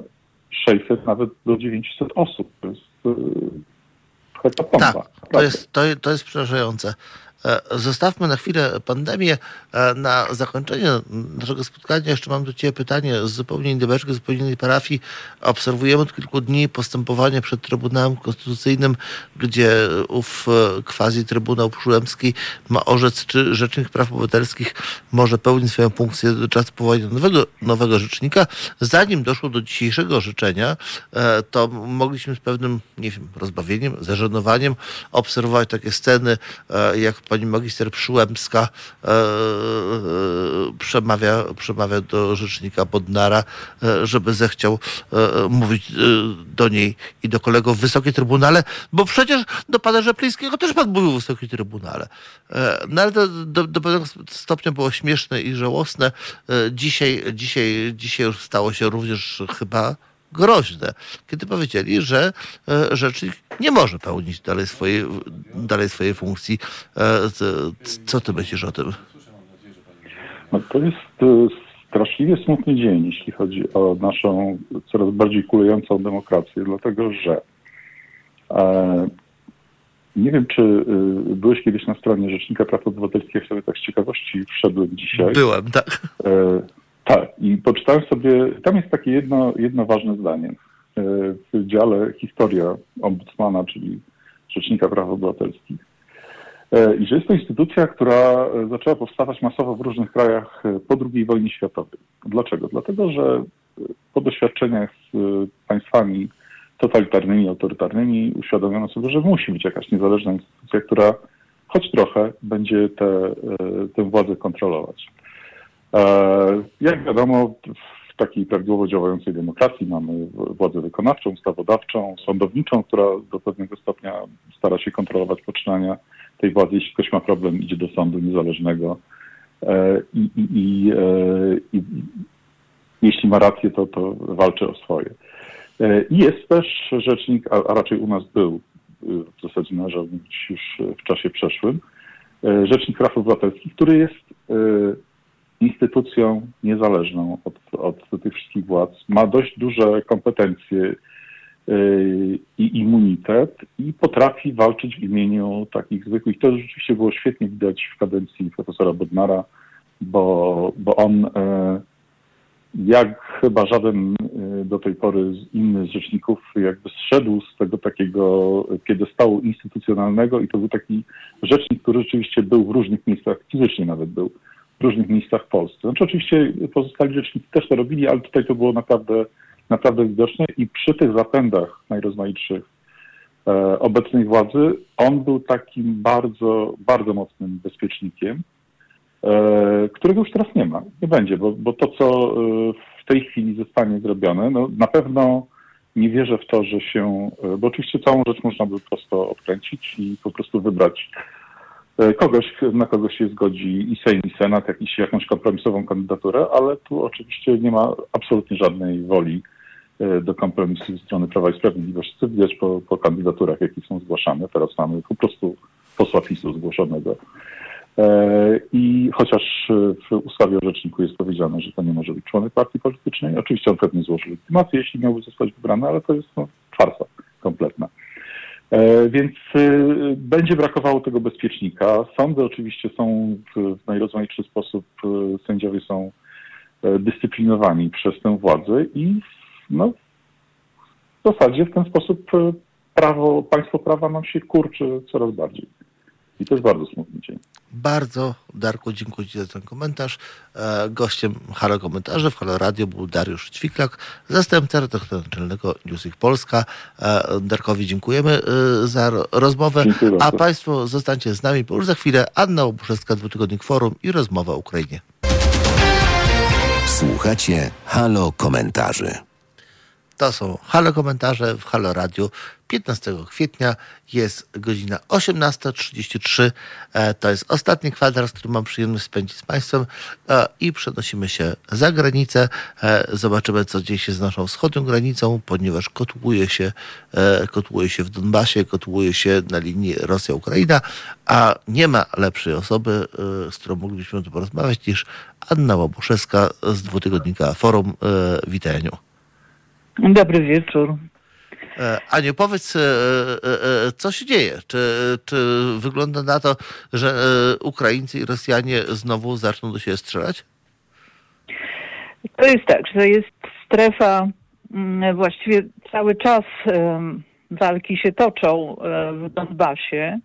Speaker 5: 600, nawet do 900 osób. To jest y,
Speaker 1: Tak, to jest, to, to jest przerażające. E, zostawmy na chwilę pandemię. E, na zakończenie naszego spotkania jeszcze mam do Ciebie pytanie z zupełnie innej beczki, z zupełnie innej parafii. Obserwujemy od kilku dni postępowanie przed Trybunałem Konstytucyjnym, gdzie ów e, quasi Trybunał Przyłębski ma orzec, czy Rzecznik Praw Obywatelskich może pełnić swoją funkcję do czasu powołania nowego, nowego rzecznika. Zanim doszło do dzisiejszego orzeczenia, to mogliśmy z pewnym, nie wiem, rozbawieniem, zażenowaniem obserwować takie sceny, jak pani magister Przyłębska e, e, przemawia, przemawia do rzecznika Bodnara, e, żeby zechciał e, mówić e, do niej i do kolegów w Wysokim Trybunale, bo przecież do pana Rzeplińskiego też pan mówił w Wysokim Trybunale. E, no ale to do, do pewnego stopnia było śmieszne i żałosne. Dzisiaj, dzisiaj, dzisiaj już stało się również chyba groźne, kiedy powiedzieli, że e, rzecznik nie może pełnić dalej swojej, dalej swojej funkcji. E, co ty myślisz o tym?
Speaker 5: No to jest e, straszliwie smutny dzień, jeśli chodzi o naszą coraz bardziej kulejącą demokrację, dlatego że e, nie wiem, czy byłeś kiedyś na stronie Rzecznika Praw Obywatelskich, sobie tak z ciekawości wszedłem dzisiaj.
Speaker 1: Byłem, tak.
Speaker 5: E, tak, i poczytałem sobie, tam jest takie jedno, jedno ważne zdanie. E, w dziale Historia Ombudsmana, czyli Rzecznika Praw Obywatelskich. E, I że jest to instytucja, która zaczęła powstawać masowo w różnych krajach e, po II wojnie światowej. Dlaczego? Dlatego, że po doświadczeniach z państwami totalitarnymi, autorytarnymi uświadomiono sobie, że musi być jakaś niezależna instytucja, która choć trochę będzie tę władzę kontrolować. E, jak wiadomo, w takiej prawidłowo działającej demokracji mamy władzę wykonawczą, ustawodawczą, sądowniczą, która do pewnego stopnia stara się kontrolować poczynania tej władzy. Jeśli ktoś ma problem, idzie do sądu niezależnego e, i, i, i, e, i jeśli ma rację, to, to walczy o swoje. I jest też rzecznik, a, raczej u nas był, w zasadzie należał już w czasie przeszłym, rzecznik praw obywatelskich, który jest instytucją niezależną od, od tych wszystkich władz, ma dość duże kompetencje yy, i immunitet i potrafi walczyć w imieniu takich zwykłych. To rzeczywiście było świetnie widać w kadencji profesora Bodnara, bo, bo on yy, jak chyba żaden yy, do tej pory inny z rzeczników jakby zszedł z tego takiego piedestału instytucjonalnego i to był taki rzecznik, który rzeczywiście był w różnych miejscach, fizycznie nawet był w różnych miejscach w Polsce. Znaczy oczywiście pozostali rzecznicy też to robili, ale tutaj to było naprawdę, naprawdę widoczne i przy tych zapędach najrozmaitszych e, obecnej władzy on był takim bardzo, bardzo mocnym bezpiecznikiem, e, którego już teraz nie ma, nie będzie, bo, bo to, co e, w tej chwili zostanie zrobione, no, na pewno nie wierzę w to, że się, e, bo oczywiście całą rzecz można by prosto odkręcić i po prostu wybrać kogoś, na kogoś się zgodzi i Sejm, i Senat, jakiś, jakąś kompromisową kandydaturę, ale tu oczywiście nie ma absolutnie żadnej woli e, do kompromisu ze strony Prawa i Sprawiedliwości, co widać po, po kandydaturach, jakie są zgłaszane. Teraz mamy po prostu posła PiSu zgłoszonego. E, I chociaż w ustawie o rzeczniku jest powiedziane, że to nie może być członek partii politycznej, oczywiście on pewnie złoży legitymację, jeśli miałby zostać wybrany, ale to jest no, farsa kompletna. E, więc y, będzie brakowało tego bezpiecznika. Sądy oczywiście są w, najrozmaitszy sposób, y, sędziowie są e, dyscyplinowani przez tę władzę i no, w zasadzie w ten sposób prawo, państwo prawa nam się kurczy coraz bardziej. I to jest bardzo smutny dzień.
Speaker 1: Bardzo, Darku, dziękuję Ci za ten komentarz. E, Gościem Halo Komentarzy w Halo Radio był Dariusz Ćwiklak, zastępca redaktora naczelnego Newsweek Polska. E, Darkowi dziękujemy e, za ro- rozmowę,
Speaker 5: Dziękuję
Speaker 1: a
Speaker 5: bardzo.
Speaker 1: Państwo zostańcie z nami, bo już za chwilę Anna Obuszewska, Dwutygodnik Forum i rozmowa o Ukrainie.
Speaker 2: Słuchacie Halo Komentarzy.
Speaker 1: To są Halo Komentarze w Halo Radio. 15 kwietnia jest godzina 18.33. E, To jest ostatni kwadrans, który mam przyjemność spędzić z Państwem e, i przenosimy się za granicę. E, Zobaczymy, co dzieje się z naszą wschodnią granicą, ponieważ kotłuje się, kotłuje się w Donbasie, kotłuje się na linii Rosja-Ukraina, a nie ma lepszej osoby, z którą moglibyśmy tu porozmawiać niż Anna Łabuszewska z dwutygodnika Forum. Aniu.
Speaker 6: Dobry wieczór.
Speaker 1: E, Aniu, powiedz, e, e, co się dzieje? Czy, czy wygląda na to, że Ukraińcy i Rosjanie znowu zaczną do siebie strzelać?
Speaker 6: To jest tak, że jest strefa, mm, właściwie cały czas walki się toczą w Donbasie.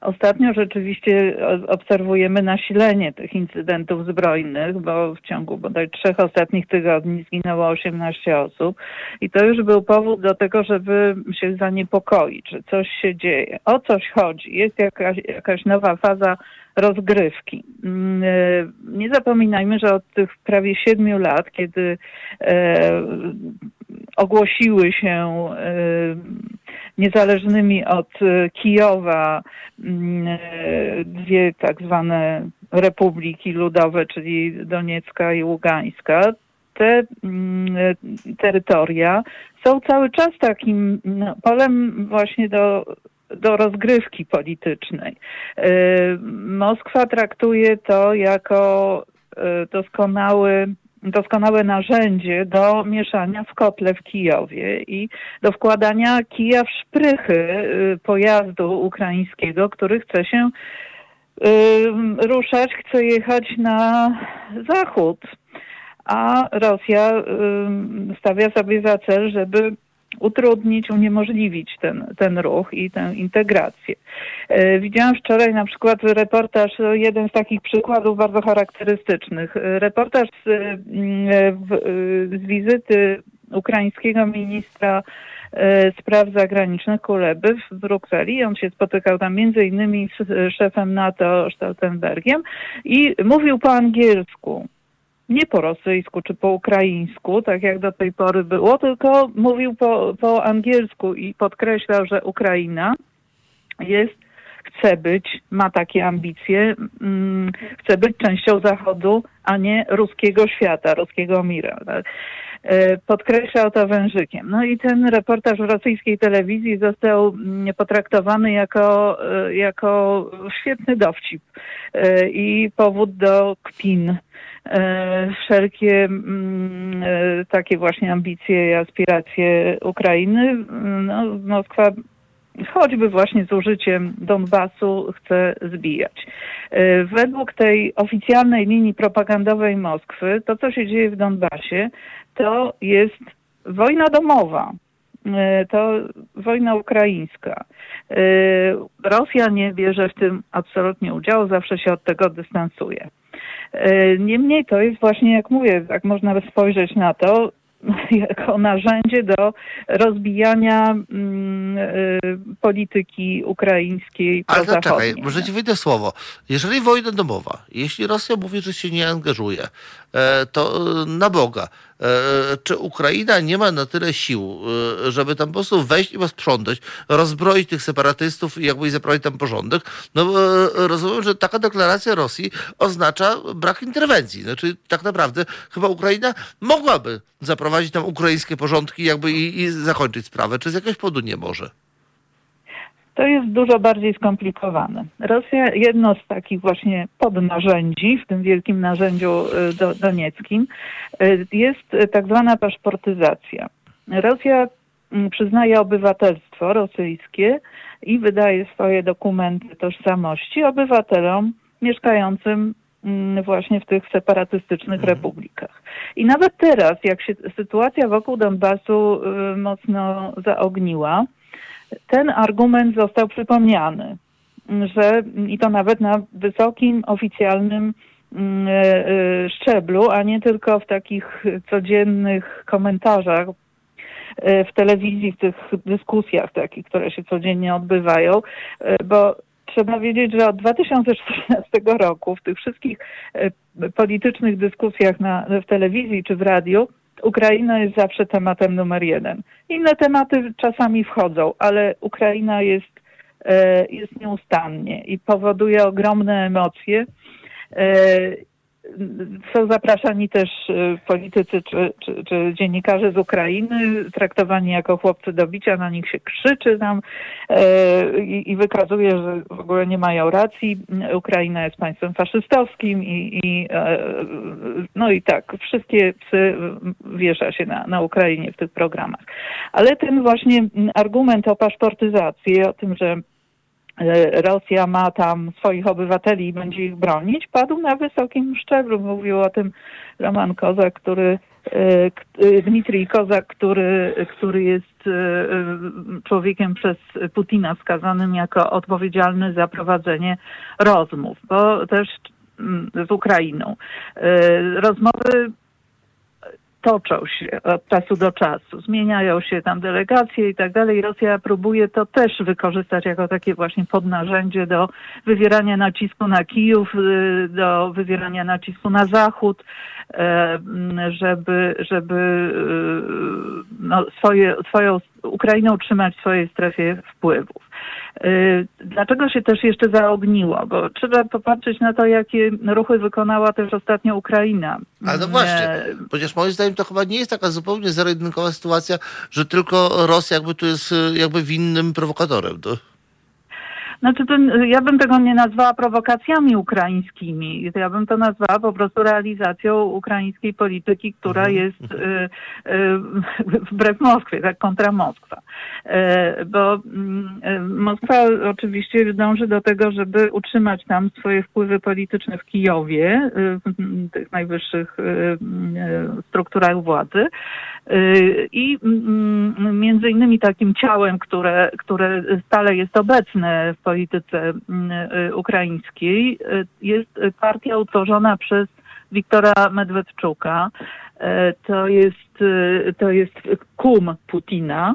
Speaker 6: Ostatnio rzeczywiście obserwujemy nasilenie tych incydentów zbrojnych, bo w ciągu bodaj trzech ostatnich tygodni zginęło 18 osób i to już był powód do tego, żeby się zaniepokoić, że coś się dzieje. O coś chodzi. Jest jakaś, jakaś nowa faza rozgrywki. Mm, e, Nie zapominajmy, że od tych prawie siedmiu lat, kiedy e, ogłosiły się e, niezależnymi od e, Kijowa mm, e, dwie tak zwane republiki ludowe, czyli Doniecka i Ługańska, te mm, e, terytoria są cały czas takim no, polem właśnie do, do rozgrywki politycznej. Moskwa traktuje to jako doskonały doskonałe narzędzie do mieszania w kotle w Kijowie i do wkładania kija w szprychy y, pojazdu ukraińskiego, który chce się y, ruszać, chce jechać na zachód. A Rosja y, stawia sobie za cel, żeby utrudnić, uniemożliwić ten, ten ruch i tę integrację. E, Widziałam wczoraj na przykład reportaż, e, jeden z takich przykładów bardzo charakterystycznych. E, Reportaż z, mm, z wizyty ukraińskiego ministra spraw zagranicznych Kuleby w Brukseli. On się spotykał tam między innymi z szefem NATO Stoltenbergiem i mówił po angielsku nie po rosyjsku czy po ukraińsku, tak jak do tej pory było, tylko mówił po, po angielsku i podkreślał, że Ukraina jest, chce być, ma takie ambicje, mm, chce być częścią Zachodu, a nie ruskiego świata, ruskiego mira. E, Podkreślał to wężykiem. No i ten reportaż w rosyjskiej telewizji został mm, potraktowany jako, e, jako świetny dowcip e, i powód do kpin wszelkie mm, e, takie właśnie ambicje i aspiracje Ukrainy. mm, No, Moskwa choćby właśnie z użyciem Donbasu chce zbijać. E, Według tej oficjalnej linii propagandowej Moskwy, to co się dzieje w Donbasie, to jest wojna domowa. E, To wojna ukraińska. E, Rosja nie bierze w tym absolutnie udziału, zawsze się od tego dystansuje. E, Niemniej to jest właśnie, jak mówię, tak można by spojrzeć na to, [laughs] jako narzędzie do rozbijania mm, y, polityki ukraińskiej
Speaker 1: Ale to czekaj,
Speaker 6: prozachodniej.
Speaker 1: może ci wyjdę słowo. Jeżeli wojna domowa, jeśli Rosja mówi, że się nie angażuje, e, to e, na Boga, E, czy Ukraina nie ma na tyle sił, e, żeby tam po prostu wejść i posprzątać, rozbroić tych separatystów i jakby zaprowadzić tam porządek? No e, rozumiem, że taka deklaracja Rosji oznacza brak interwencji. Znaczy tak naprawdę chyba Ukraina mogłaby zaprowadzić tam ukraińskie porządki jakby i, i zakończyć sprawę. Czy z jakiegoś powodu nie może?
Speaker 6: To jest dużo bardziej skomplikowane. Rosja, jedno z takich właśnie podnarzędzi w tym wielkim narzędziu y, do, donieckim y, jest tak zwana paszportyzacja. Rosja mm, przyznaje obywatelstwo rosyjskie i wydaje swoje dokumenty tożsamości obywatelom mieszkającym mm, właśnie w tych separatystycznych mhm. republikach. I nawet teraz, jak się sytuacja wokół Donbasu y, mocno zaogniła, ten argument został przypomniany, że i to nawet na wysokim oficjalnym mm, e, e, szczeblu, a nie tylko w takich codziennych komentarzach e, w telewizji, w tych dyskusjach takich, które się codziennie odbywają, bo trzeba wiedzieć, że od 2014 roku w tych wszystkich politycznych dyskusjach na, w telewizji czy w radiu Ukraina jest zawsze tematem numer jeden. Inne tematy czasami wchodzą, ale Ukraina jest, e, jest nieustannie i powoduje ogromne emocje. Są zapraszani też e, politycy czy, czy, czy, dziennikarze z Ukrainy, traktowani jako chłopcy do bicia, na nich się krzyczy tam e, i, i, wykazuje, że w ogóle nie mają racji. Ukraina jest państwem faszystowskim i, i e, no i tak, wszystkie psy wiesza się na, na Ukrainie w tych programach. Ale ten właśnie argument o paszportyzacji, o tym, że Rosja ma tam swoich obywateli i będzie ich bronić, padł na wysokim szczeblu. Mówił o tym Roman Kozak, który e, Dmitrij Kozak, który, który jest e, człowiekiem przez Putina wskazanym jako odpowiedzialny za prowadzenie rozmów, bo też mm, z Ukrainą. Rozmowy toczą się od czasu do czasu. Zmieniają się tam delegacje i tak dalej. Rosja próbuje to też wykorzystać jako takie właśnie podnarzędzie do wywierania nacisku na Kijów, y, do wywierania nacisku na Zachód, e, żeby, żeby y, no, swoje, swoją Ukrainę utrzymać w swojej strefie wpływów. Y, dlaczego się też jeszcze zaogniło? Bo trzeba popatrzeć na to, jakie ruchy wykonała też ostatnio Ukraina.
Speaker 1: Ale no właśnie, chociaż moim zdaniem to chyba nie jest taka zupełnie zero sytuacja, że tylko Rosja jakby tu jest jakby winnym prowokatorem. To...
Speaker 6: Znaczy, ten, ja bym tego nie nazwała prowokacjami ukraińskimi. Ja bym to nazwała po prostu realizacją ukraińskiej polityki, która mhm. jest y, y, [laughs] wbrew Moskwie, tak kontra Moskwa. Y, bo y, Moskwa oczywiście dąży do tego, żeby utrzymać tam swoje wpływy polityczne w Kijowie, y, w tych najwyższych y, strukturach władzy. I mm, między innymi takim ciałem, które, które stale jest obecne w polityce mm, y, ukraińskiej y, jest partia utworzona przez Wiktora Medwedczuka. Y, to jest, to jest kum Putina,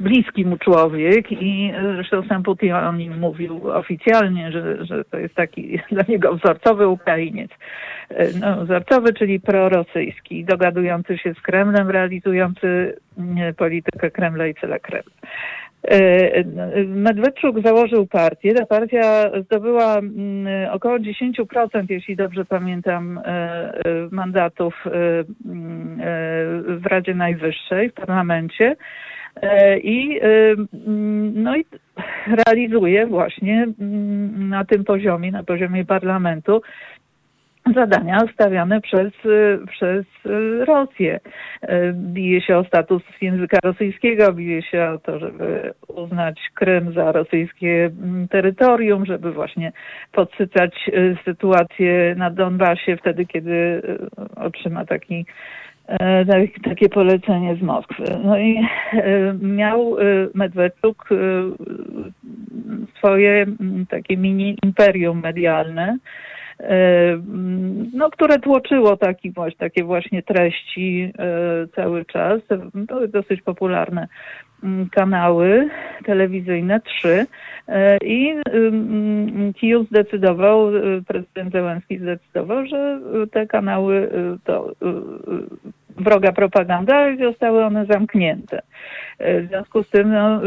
Speaker 6: bliski mu człowiek i zresztą sam Putin o nim mówił oficjalnie, że, że to jest taki [laughs] dla niego wzorcowy Ukrainiec. No, wzorcowy, czyli prorosyjski, dogadujący się z Kremlem, realizujący politykę Kremla i cele Kremla. E, Medwedczuk założył partię. Ta partia zdobyła mm, około 10%, jeśli dobrze pamiętam, e, e, mandatów mm, w Radzie Najwyższej, w parlamencie. I, mm, no i realizuje właśnie na tym poziomie, na poziomie parlamentu, zadania stawiane przez, przez Rosję. Bije się o status języka rosyjskiego, bije się o to, żeby uznać Krym za rosyjskie mm, terytorium, żeby właśnie podsycać y, sytuację na Donbasie wtedy, kiedy y, otrzyma taki takie polecenie z Moskwy. No i miał y, Medwedczuk swoje mm, takie mini imperium medialne, no, które tłoczyło taki, takie właśnie treści cały czas. To dosyć popularne mm, kanały telewizyjne, trzy. I Kijów zdecydował, prezydent Zełenski zdecydował, że te kanały to wroga propaganda i zostały one zamknięte. W związku z tym no,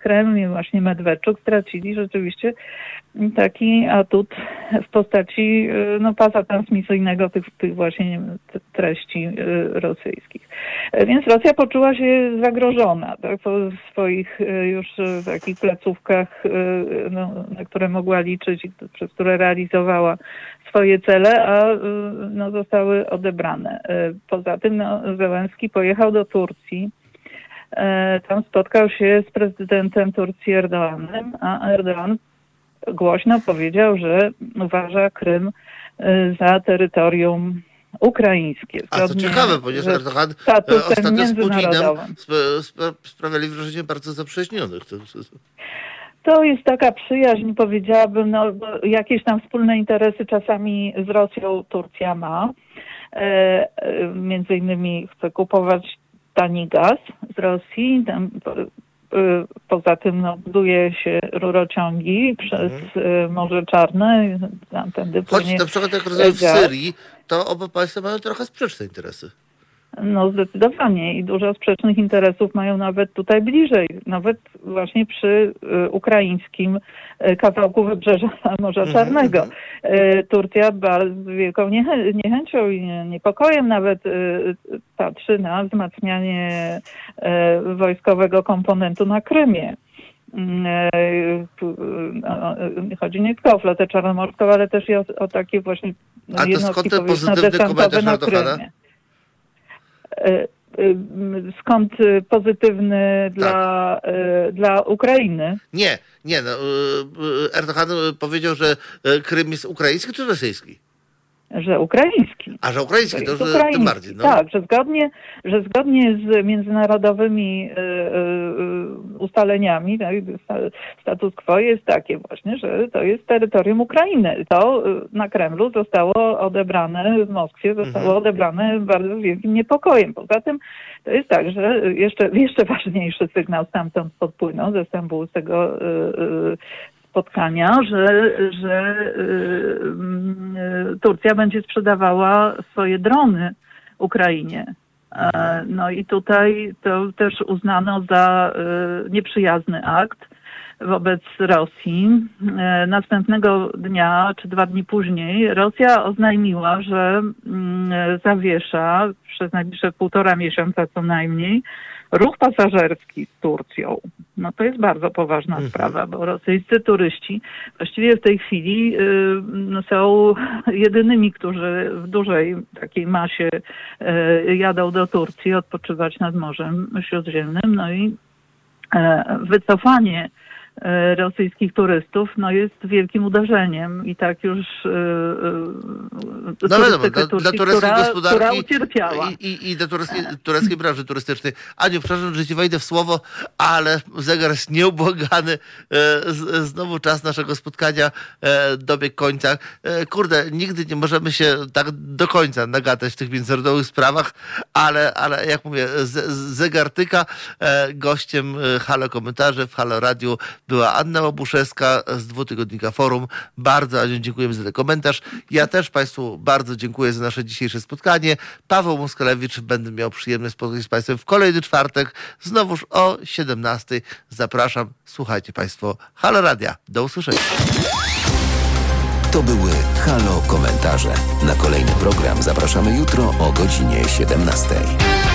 Speaker 6: Kreml i właśnie Medwedczuk stracili rzeczywiście taki atut w postaci no, pasa transmisyjnego tych, tych właśnie treści rosyjskich. Więc Rosja poczuła się zagrożona tak, po swoich już takich placówkach, no, na które mogła liczyć i przez które realizowała swoje cele, a no, zostały odebrane. Poza tym no, Zełenski pojechał do Turcji, tam spotkał się z prezydentem Turcji Erdoganem, a Erdogan głośno powiedział, że uważa Krym za terytorium ukraińskie.
Speaker 1: A co ciekawe, ponieważ Erdogan ostatnio z Putinem sprawiali wrażenie bardzo zaprzyjaźnionych.
Speaker 6: To jest taka przyjaźń, powiedziałabym, no, jakieś tam wspólne interesy czasami z Rosją Turcja ma. E, między innymi chce kupować tani gaz z Rosji. Tam, poza tym no, buduje się rurociągi przez mhm. Morze Czarne.
Speaker 1: Choć na przykład jak rozumiem w Syrii, to oba państwa mają trochę sprzeczne interesy.
Speaker 6: No zdecydowanie i dużo sprzecznych interesów mają nawet tutaj bliżej, nawet właśnie przy y, ukraińskim y, kawałku wybrzeża [laughs] Morza mhm, Czarnego. Y, Turcja z wielką niechę niechęcią i niepokojem nawet patrzy na wzmacnianie wojskowego komponentu na Krymie. Chodzi nie tylko o flotę czarnomorską, ale też i o, o takie właśnie
Speaker 1: A to skąd ten pozytywny komentarz Erdogana?
Speaker 6: E, e, skąd pozytywny dla, tak. dla Ukrainy?
Speaker 1: Nie, nie. No, Erdogan powiedział, że Krym jest ukraiński czy rosyjski?
Speaker 6: Że ukraiński.
Speaker 1: A że ukraiński, to, to tym bardziej. No.
Speaker 6: Tak, że zgodnie, że zgodnie z międzynarodowymi y, y, ustaleniami, tak, status quo jest takie właśnie, że to jest terytorium Ukrainy. To y, na Kremlu zostało odebrane, w Moskwie zostało mhm. odebrane bardzo wielkim niepokojem. Poza tym to jest tak, że jeszcze, jeszcze ważniejszy sygnał stamtąd podpłynął ze stambulskiego spotkania, że, że y, Turcja będzie sprzedawała swoje drony Ukrainie. E, no i tutaj to też uznano za y, nieprzyjazny akt wobec Rosji. E, następnego dnia, czy dwa dni później, Rosja oznajmiła, że mm, zawiesza przez najbliższe półtora miesiąca co najmniej ruch pasażerski z Turcją. No to jest bardzo poważna mhm. sprawa, bo rosyjscy turyści właściwie w tej chwili y, no, są jedynymi, którzy w dużej takiej masie y, jadą do Turcji odpoczywać nad Morzem Śródziemnym. No i y, wycofanie E, rosyjskich turystów no jest wielkim uderzeniem i tak już yy,
Speaker 1: no wiadomo, dla, dla tureckiej
Speaker 6: która,
Speaker 1: gospodarki
Speaker 6: która ucierpiała.
Speaker 1: I, i, i dla tureckiej, tureckiej branży turystycznej. Aniu, przepraszam, że ci wejdę w słowo, ale zegar jest nieubłagany. E, znowu czas naszego spotkania e, dobiegł końca. E, kurde, nigdy nie możemy się tak do końca nagadać w tych międzynarodowych sprawach, ale, ale jak mówię, z, zegar tyka. E, gościem e, Halo Komentarzy w Halo Radiu była Anna Obuszewska z dwutygodnika Forum. Bardzo dziękujemy za ten komentarz. Ja też Państwu bardzo dziękuję za nasze dzisiejsze spotkanie. Paweł Muskalewicz będę miał przyjemność spotkać z Państwem w kolejny czwartek, znowuż o 17. Zapraszam. Słuchajcie Państwo Halo Radia. Do usłyszenia.
Speaker 2: To były Halo Komentarze. Na kolejny program zapraszamy jutro o godzinie 17.